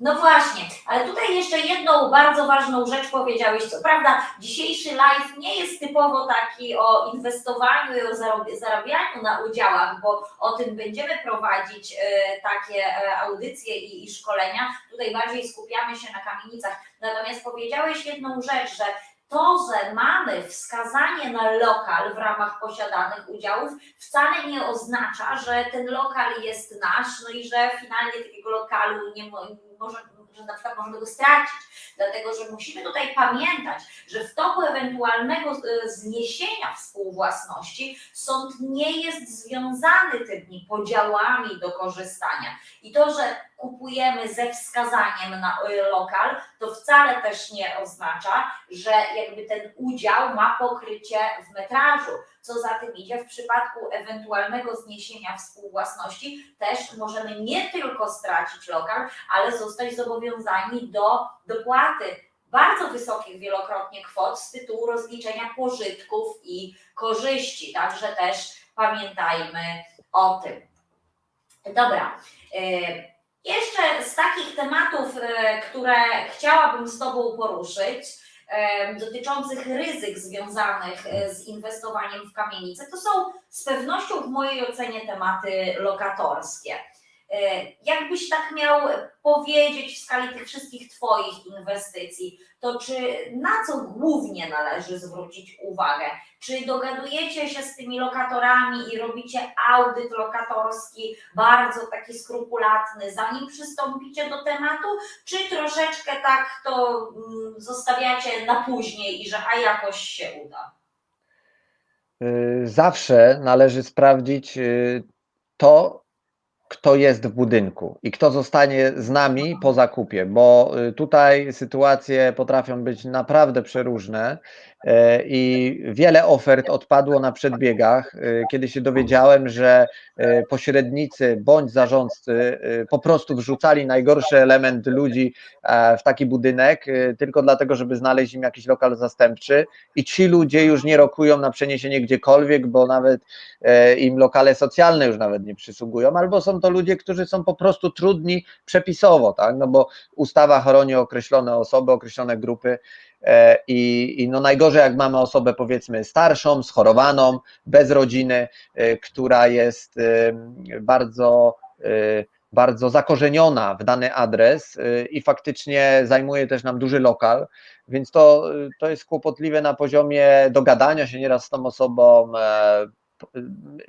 No właśnie, ale tutaj jeszcze jedną bardzo ważną rzecz powiedziałeś. Co prawda, dzisiejszy live nie jest typowo taki o inwestowaniu i o zarabianiu na udziałach, bo o tym będziemy prowadzić e, takie e, audycje i, szkolenia. Tutaj bardziej skupiamy się na kamienicach. Natomiast powiedziałeś jedną rzecz, że to, że mamy wskazanie na lokal w ramach posiadanych udziałów, wcale nie oznacza, że ten lokal jest nasz, no i że finalnie takiego lokalu nie może, że na przykład możemy go stracić. Dlatego, że musimy tutaj pamiętać, że w toku ewentualnego e, zniesienia współwłasności sąd nie jest związany tymi podziałami do korzystania. I to, że kupujemy ze wskazaniem na e, lokal, to wcale też nie oznacza, że jakby ten udział ma pokrycie w metrażu. Co za tym idzie, w przypadku ewentualnego zniesienia współwłasności też możemy nie tylko stracić lokal, ale zostać zobowiązani do dopłaty bardzo wysokich wielokrotnie kwot z tytułu rozliczenia pożytków i korzyści. Także też pamiętajmy o tym. Dobra. Jeszcze z takich tematów, e, które chciałabym z Tobą poruszyć, e, dotyczących ryzyk związanych e, z inwestowaniem w kamienice, to są z pewnością w mojej ocenie tematy lokatorskie. E, Jakbyś tak miał powiedzieć w skali tych wszystkich Twoich inwestycji, to czy na co głównie należy zwrócić uwagę? Czy dogadujecie się z tymi lokatorami i robicie audyt lokatorski bardzo taki skrupulatny, zanim przystąpicie do tematu, czy troszeczkę tak to mm, zostawiacie na później i że a jakoś się uda? Y, Zawsze należy sprawdzić y, to, kto jest w budynku i kto zostanie z nami po zakupie, bo y, tutaj sytuacje potrafią być naprawdę przeróżne i wiele ofert odpadło na przedbiegach, y, kiedy się dowiedziałem, że y, pośrednicy bądź zarządcy po prostu wrzucali najgorszy element ludzi e, w taki budynek tylko dlatego, żeby znaleźć im jakiś lokal zastępczy. I ci ludzie już nie rokują na przeniesienie gdziekolwiek, bo nawet e, im lokale socjalne już nawet nie przysługują, albo są to ludzie, którzy są po prostu trudni przepisowo, tak, no bo ustawa chroni określone osoby, określone grupy. e, i, i no najgorzej jak mamy osobę powiedzmy starszą, schorowaną, bez rodziny, e, która jest e, bardzo e, bardzo zakorzeniona w dany adres i faktycznie zajmuje też nam duży lokal, więc to, to jest kłopotliwe na poziomie dogadania się nieraz z tą osobą. E,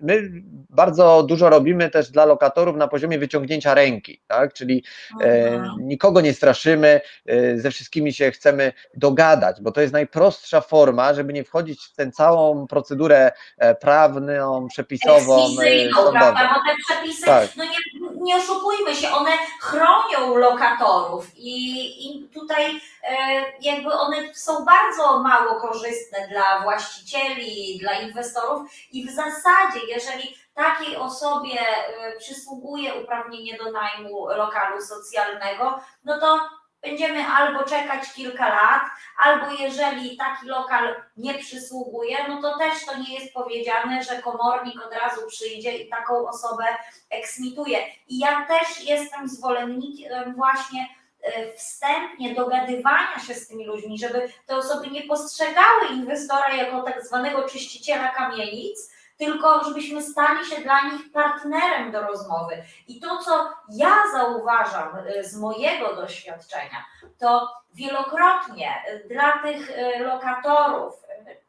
My bardzo dużo robimy też dla lokatorów na poziomie wyciągnięcia ręki, tak? czyli e, nikogo nie straszymy, e, ze wszystkimi się chcemy dogadać, bo to jest najprostsza forma, żeby nie wchodzić w tę całą procedurę e, prawną, przepisową, e, Ekswizyjną, sądową. prawda? Bo te przepisy, Tak. no nie, nie oszukujmy się, one chronią lokatorów i, i tutaj e, jakby one są bardzo mało korzystne dla właścicieli, dla inwestorów i w zasadzie, jeżeli takiej osobie e, przysługuje uprawnienie do najmu lokalu socjalnego, no to będziemy albo czekać kilka lat, albo jeżeli taki lokal nie przysługuje, no to też to nie jest powiedziane, że komornik od razu przyjdzie i taką osobę eksmituje. I ja też jestem zwolennikiem właśnie e, wstępnie dogadywania się z tymi ludźmi, żeby te osoby nie postrzegały inwestora jako tak zwanego czyściciela kamienic, tylko żebyśmy stali się dla nich partnerem do rozmowy. I to, co ja zauważam e, z mojego doświadczenia, to wielokrotnie e, dla tych e, lokatorów,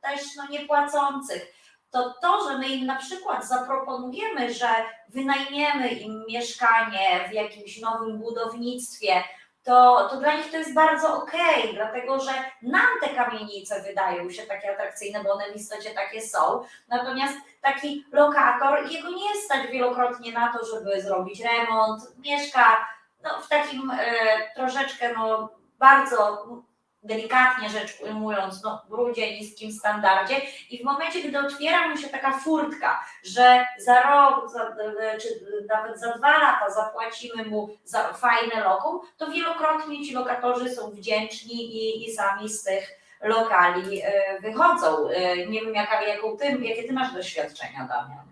też no niepłacących, to to, że my im na przykład zaproponujemy, że wynajmiemy im mieszkanie w jakimś nowym budownictwie, to, to dla nich to jest bardzo okej, dlatego że nam te kamienice wydają się takie atrakcyjne, bo one w istocie takie są. Natomiast taki lokator, jego nie stać wielokrotnie na to, żeby zrobić remont, mieszka no, w takim e, troszeczkę no, bardzo delikatnie rzecz ujmując, no, brudzie, niskim standardzie i w momencie, gdy otwiera mu się taka furtka, że za rok, za, czy nawet za dwa lata zapłacimy mu za fajne lokum, to wielokrotnie ci lokatorzy są wdzięczni i, i sami z tych lokali e, wychodzą. E, Nie wiem, jaka, jaką ty, jakie ty masz doświadczenia, Damian.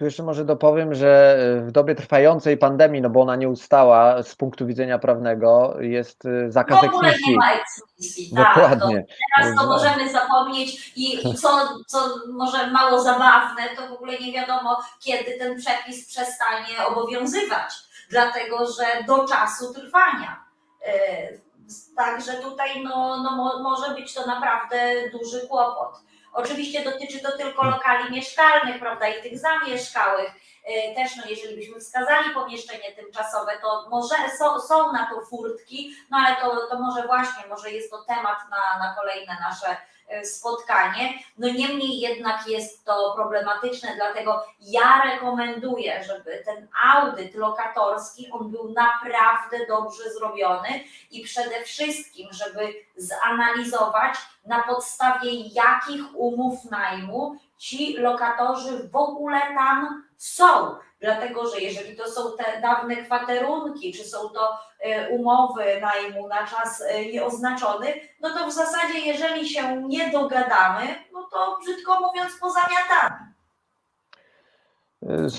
Tu jeszcze może dopowiem, że e, w dobie trwającej pandemii, no bo ona nie ustała z punktu widzenia prawnego, jest e, W zakaz ogóle eksmisji. nie ma eksmisji. Tak, to Dokładnie. teraz to możemy zapomnieć i, i co, co może mało zabawne, to w ogóle nie wiadomo, kiedy ten przepis przestanie obowiązywać, dlatego że do czasu trwania. E, Także tutaj no, no, mo- może być to naprawdę duży kłopot. Oczywiście dotyczy to tylko lokali mieszkalnych, prawda, i tych zamieszkałych. E, Też, no, jeżeli byśmy wskazali pomieszczenie tymczasowe, to może są, są na to furtki, no ale to, to może właśnie, może jest to temat na, na kolejne nasze spotkanie. No niemniej jednak jest to problematyczne, dlatego ja rekomenduję, żeby ten audyt lokatorski, on był naprawdę dobrze zrobiony i przede wszystkim, żeby zanalizować na podstawie jakich umów najmu ci lokatorzy w ogóle tam są. Dlatego, że jeżeli to są te dawne kwaterunki, czy są to e, umowy najmu na czas e, nieoznaczony, no to w zasadzie, jeżeli się nie dogadamy, no to brzydko mówiąc, pozamiatamy.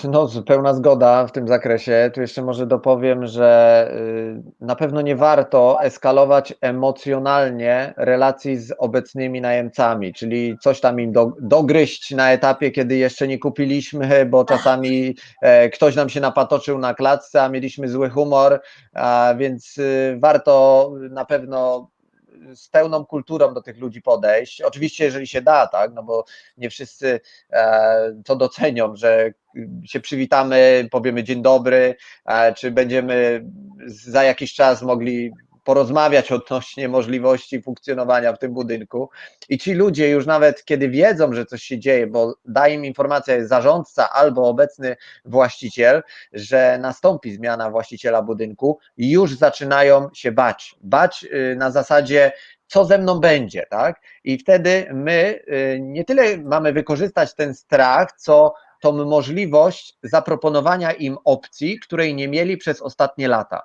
No, pełna zgoda w tym zakresie. Tu jeszcze może dopowiem, że y, na pewno nie warto eskalować emocjonalnie relacji z obecnymi najemcami, czyli coś tam im do, dogryźć na etapie, kiedy jeszcze nie kupiliśmy, bo czasami e, ktoś nam się napatoczył na klatce, a mieliśmy zły humor, więc y, warto na pewno z pełną kulturą do tych ludzi podejść. Oczywiście, jeżeli się da, tak, no bo nie wszyscy e, to docenią, że się przywitamy, powiemy dzień dobry, e, czy będziemy za jakiś czas mogli porozmawiać odnośnie możliwości funkcjonowania w tym budynku. I ci ludzie już nawet kiedy wiedzą, że coś się dzieje, bo da im informacja zarządca albo obecny właściciel, że nastąpi zmiana właściciela budynku, już zaczynają się bać. Bać y, na zasadzie, co ze mną będzie, tak? I wtedy my y, nie tyle mamy wykorzystać ten strach, co tą możliwość zaproponowania im opcji, której nie mieli przez ostatnie lata.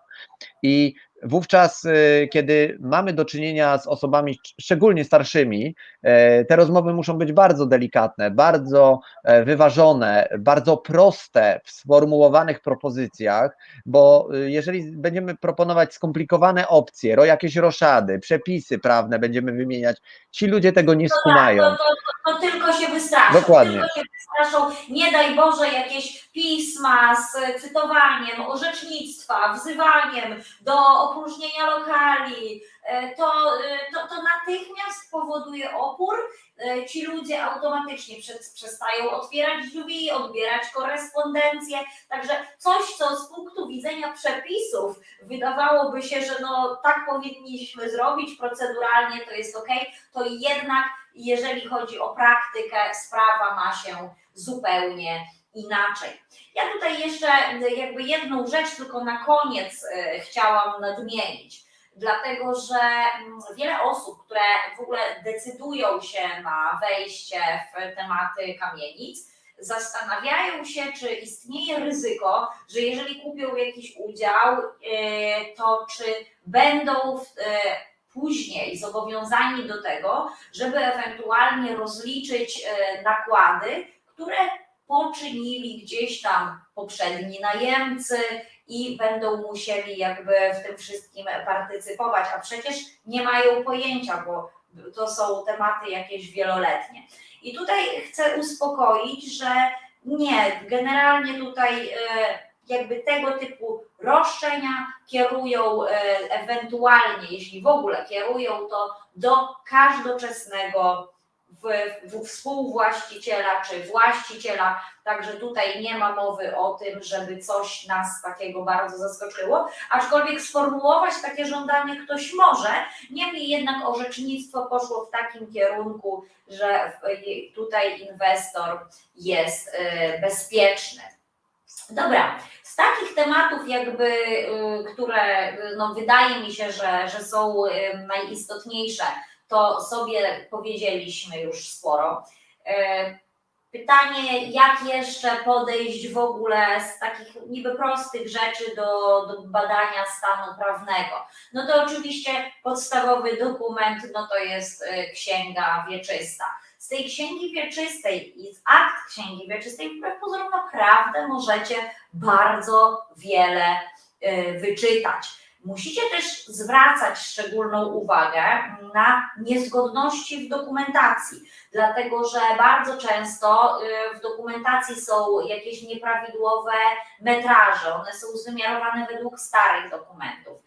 I wówczas, y, kiedy mamy do czynienia z osobami szczególnie starszymi, e, te rozmowy muszą być bardzo delikatne, bardzo e, wyważone, bardzo proste w sformułowanych propozycjach, bo y, jeżeli będziemy proponować skomplikowane opcje, jakieś roszady, przepisy prawne będziemy wymieniać, ci ludzie tego nie skumają. To, to, to, to tylko się wystraszą. Dokładnie. Tylko się wystraszą. Nie daj Boże jakieś pisma z cytowaniem, orzecznictwa, wzywaniem do opróżnienia lokali. E, To, e, to, to natychmiast powoduje opór. E, Ci ludzie automatycznie przestają otwierać drzwi, odbierać korespondencję. Także coś, co z punktu widzenia przepisów wydawałoby się, że no tak powinniśmy zrobić, proceduralnie to jest ok, to jednak jeżeli chodzi o praktykę, sprawa ma się zupełnie inaczej. Ja tutaj jeszcze jakby jedną rzecz tylko na koniec e, chciałam nadmienić, dlatego że mm, wiele osób, które w ogóle decydują się na wejście w tematy kamienic, zastanawiają się, czy istnieje ryzyko, że jeżeli kupią jakiś udział, e, to czy będą w- później zobowiązani do tego, żeby ewentualnie rozliczyć nakłady, które poczynili gdzieś tam poprzedni najemcy i będą musieli jakby w tym wszystkim partycypować, a przecież nie mają pojęcia, bo to są tematy jakieś wieloletnie. I tutaj chcę uspokoić, że nie, generalnie tutaj e, jakby tego typu roszczenia kierują e, ewentualnie, jeśli w ogóle kierują to do każdoczesnego w, w, współwłaściciela czy właściciela, także tutaj nie ma mowy o tym, żeby coś nas takiego bardzo zaskoczyło, aczkolwiek sformułować takie żądanie ktoś może, niemniej jednak orzecznictwo poszło w takim kierunku, że tutaj inwestor jest y, bezpieczny. Dobra, z takich tematów jakby, y, które y, no, wydaje mi się, że, że są najistotniejsze, to sobie powiedzieliśmy już sporo. E, Pytanie, jak jeszcze podejść w ogóle z takich niby prostych rzeczy do, do badania stanu prawnego? No to oczywiście podstawowy dokument, no to jest e, księga wieczysta. z tej księgi wieczystej i z akt księgi wieczystej wbrew pozorom naprawdę możecie bardzo wiele y, wyczytać. Musicie też zwracać szczególną uwagę na niezgodności w dokumentacji, dlatego że bardzo często y, w dokumentacji są jakieś nieprawidłowe metraże, one są wymiarowane według starych dokumentów,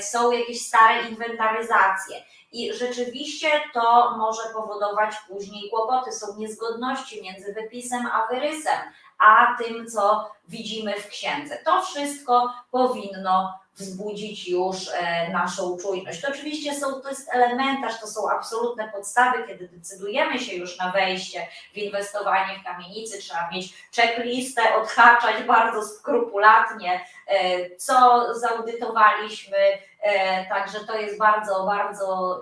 są jakieś stare inwentaryzacje. I rzeczywiście to może powodować później kłopoty. Są niezgodności między wypisem a wyrysem, a tym, co widzimy w księdze. To wszystko powinno wzbudzić już e, naszą czujność. To oczywiście są, to jest elementarz, to są absolutne podstawy, kiedy decydujemy się już na wejście w inwestowanie w kamienicy, trzeba mieć checklistę, odhaczać bardzo skrupulatnie, e, co zaudytowaliśmy, e, także to jest bardzo, bardzo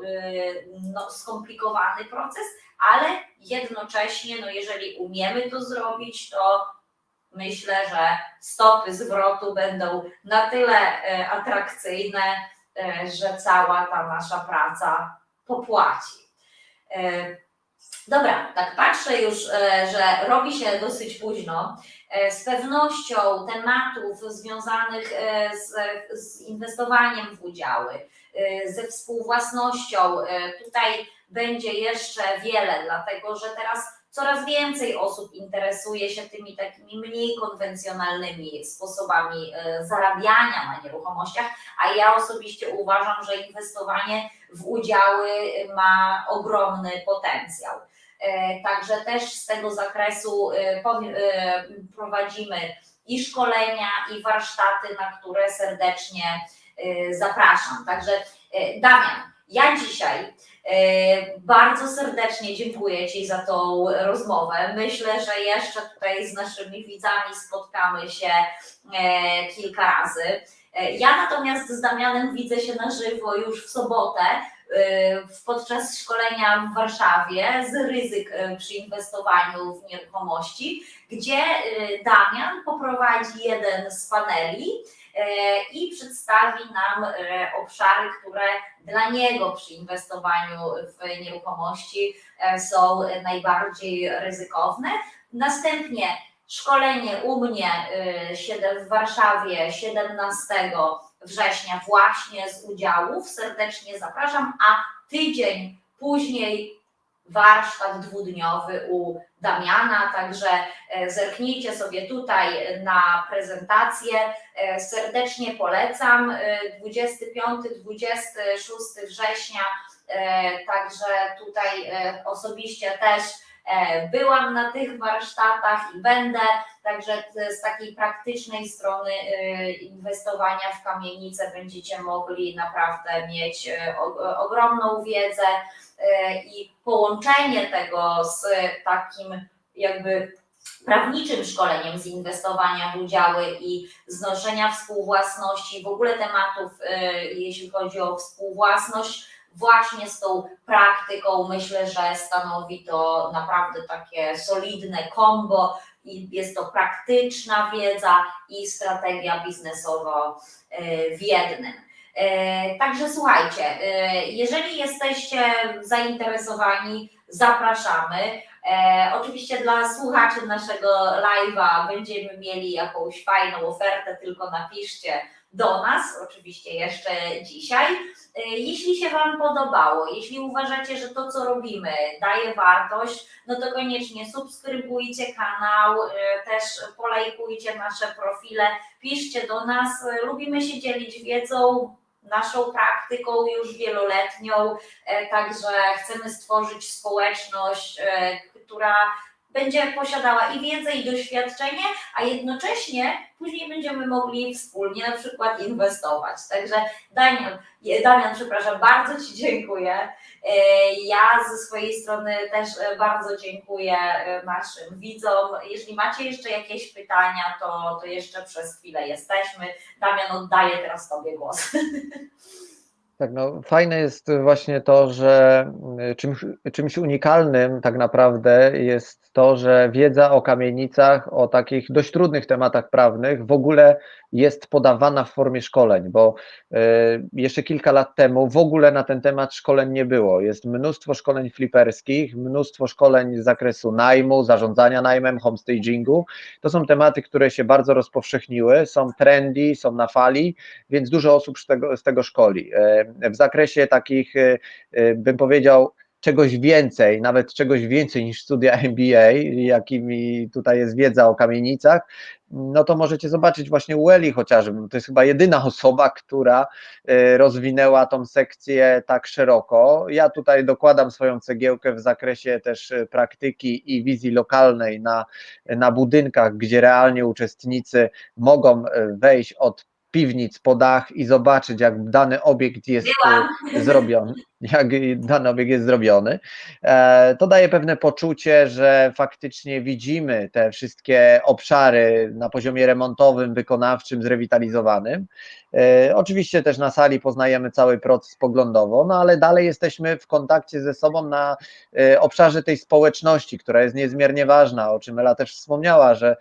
no, skomplikowany proces, ale jednocześnie, no jeżeli umiemy to zrobić, to myślę, że stopy zwrotu będą na tyle e, atrakcyjne, e, że cała ta nasza praca popłaci. E, Dobra, tak patrzę już, że robi się dosyć późno. Z pewnością tematów związanych z, z inwestowaniem w udziały, ze współwłasnością, tutaj będzie jeszcze wiele, dlatego że teraz coraz więcej osób interesuje się tymi takimi mniej konwencjonalnymi sposobami e, zarabiania na nieruchomościach, a ja osobiście uważam, że inwestowanie w udziały ma ogromny potencjał. E, Także też z tego zakresu e, prowadzimy i szkolenia, i warsztaty, na które serdecznie zapraszam. Także Damian, ja dzisiaj bardzo serdecznie dziękuję Ci za tą rozmowę. Myślę, że jeszcze tutaj z naszymi widzami spotkamy się e, kilka razy. E, Ja natomiast z Damianem widzę się na żywo już w sobotę e, podczas szkolenia w Warszawie z ryzyk e, przy inwestowaniu w nieruchomości, gdzie e, Damian poprowadzi jeden z paneli e, i przedstawi nam e, obszary, które dla niego przy inwestowaniu w nieruchomości e, są najbardziej ryzykowne. Następnie szkolenie u mnie e, w Warszawie 17 września właśnie z udziałów. Serdecznie zapraszam, a tydzień później warsztat dwudniowy u Damiana, także e, zerknijcie sobie tutaj na prezentację. E, Serdecznie polecam. E, 25-26 września, e, także tutaj osobiście też byłam na tych warsztatach i będę. Także z takiej praktycznej strony e, inwestowania w kamienice będziecie mogli naprawdę mieć e, ogromną wiedzę e, i połączenie tego z takim jakby prawniczym szkoleniem z inwestowania w udziały i znoszenia współwłasności, w ogóle tematów, e, jeśli chodzi o współwłasność, właśnie z tą praktyką myślę, że stanowi to naprawdę takie solidne kombo i jest to praktyczna wiedza i strategia biznesowa e, w jednym. E, Także słuchajcie, e, jeżeli jesteście zainteresowani, zapraszamy. E, oczywiście dla słuchaczy naszego live'a będziemy mieli jakąś fajną ofertę, tylko napiszcie do nas, oczywiście jeszcze dzisiaj. E, Jeśli się Wam podobało, jeśli uważacie, że to, co robimy, daje wartość, no to koniecznie subskrybujcie kanał, e, też polajkujcie nasze profile, piszcie do nas. E, Lubimy się dzielić wiedzą, naszą praktyką już wieloletnią, także chcemy stworzyć społeczność, która będzie posiadała i wiedzę, i doświadczenie, a jednocześnie później będziemy mogli wspólnie na przykład inwestować. Także Daniel, Damian, przepraszam, bardzo Ci dziękuję. E, Ja ze swojej strony też e, bardzo dziękuję e, naszym widzom. Jeśli macie jeszcze jakieś pytania, to, to jeszcze przez chwilę jesteśmy. Damian, oddaję teraz Tobie głos. Tak, no fajne jest właśnie to, że czymś, czymś unikalnym tak naprawdę jest to, że wiedza o kamienicach, o takich dość trudnych tematach prawnych w ogóle jest podawana w formie szkoleń, bo e, jeszcze kilka lat temu w ogóle na ten temat szkoleń nie było. Jest mnóstwo szkoleń fliperskich, mnóstwo szkoleń z zakresu najmu, zarządzania najmem, homestagingu. To są tematy, które się bardzo rozpowszechniły, są trendy, są na fali, więc dużo osób z tego, z tego szkoli. E, W zakresie takich, e, bym powiedział, czegoś więcej, nawet czegoś więcej niż studia MBA, jakimi tutaj jest wiedza o kamienicach, no to możecie zobaczyć właśnie u Eli chociażby. To jest chyba jedyna osoba, która e, rozwinęła tą sekcję tak szeroko. Ja tutaj dokładam swoją cegiełkę w zakresie też e, praktyki i wizji lokalnej na, na budynkach, gdzie realnie uczestnicy mogą e, wejść od piwnic po dach i zobaczyć, jak dany obiekt jest Byłam. e, zrobiony, jak dany obiekt jest zrobiony. E, To daje pewne poczucie, że faktycznie widzimy te wszystkie obszary na poziomie remontowym, wykonawczym, zrewitalizowanym. E, Oczywiście też na sali poznajemy cały proces poglądowo, no ale dalej jesteśmy w kontakcie ze sobą na obszarze tej społeczności, która jest niezmiernie ważna, o czym Ela też wspomniała, że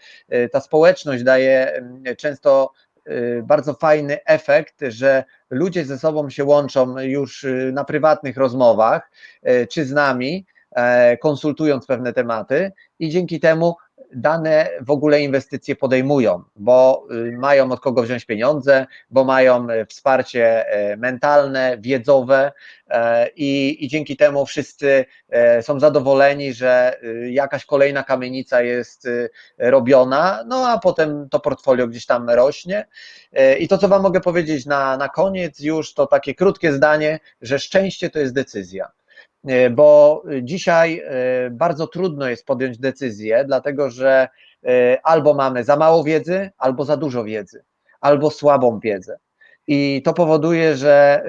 ta społeczność daje często bardzo fajny efekt, że ludzie ze sobą się łączą już y, na prywatnych rozmowach, y, czy z nami, e, konsultując pewne tematy i dzięki temu dane w ogóle inwestycje podejmują, bo y, mają od kogo wziąć pieniądze, bo mają e, wsparcie e, mentalne, wiedzowe e, i, i dzięki temu wszyscy e, są zadowoleni, że y, jakaś kolejna kamienica jest y, robiona, no a potem to portfolio gdzieś tam rośnie. E, I to, co Wam mogę powiedzieć na, na koniec, już to takie krótkie zdanie, że szczęście to jest decyzja. E, Bo dzisiaj e, bardzo trudno jest podjąć decyzję, dlatego że e, albo mamy za mało wiedzy, albo za dużo wiedzy, albo słabą wiedzę. I to powoduje, że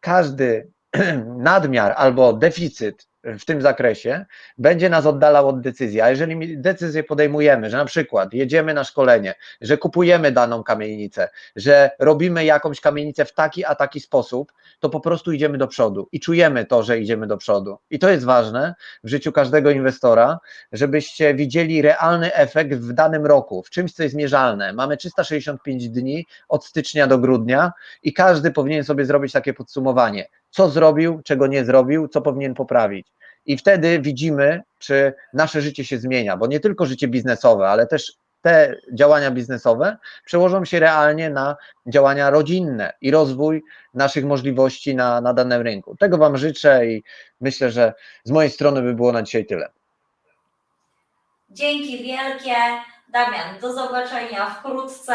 każdy nadmiar albo deficyt w tym zakresie będzie nas oddalał od decyzji. A jeżeli decyzję podejmujemy, że na przykład jedziemy na szkolenie, że kupujemy daną kamienicę, że robimy jakąś kamienicę w taki a taki sposób, to po prostu idziemy do przodu i czujemy to, że idziemy do przodu. I to jest ważne w życiu każdego inwestora, żebyście widzieli realny efekt w danym roku, w czymś, co jest mierzalne. Mamy 365 dni od stycznia do grudnia i każdy powinien sobie zrobić takie podsumowanie, co zrobił, czego nie zrobił, co powinien poprawić. I wtedy widzimy, czy nasze życie się zmienia, bo nie tylko życie biznesowe, ale też te działania biznesowe przełożą się realnie na działania rodzinne i rozwój naszych możliwości na, na danym rynku. Tego Wam życzę i myślę, że z mojej strony by było na dzisiaj tyle. Dzięki wielkie. Damian, do zobaczenia wkrótce.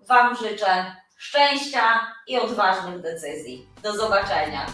Wam życzę szczęścia i odważnych decyzji. Do zobaczenia.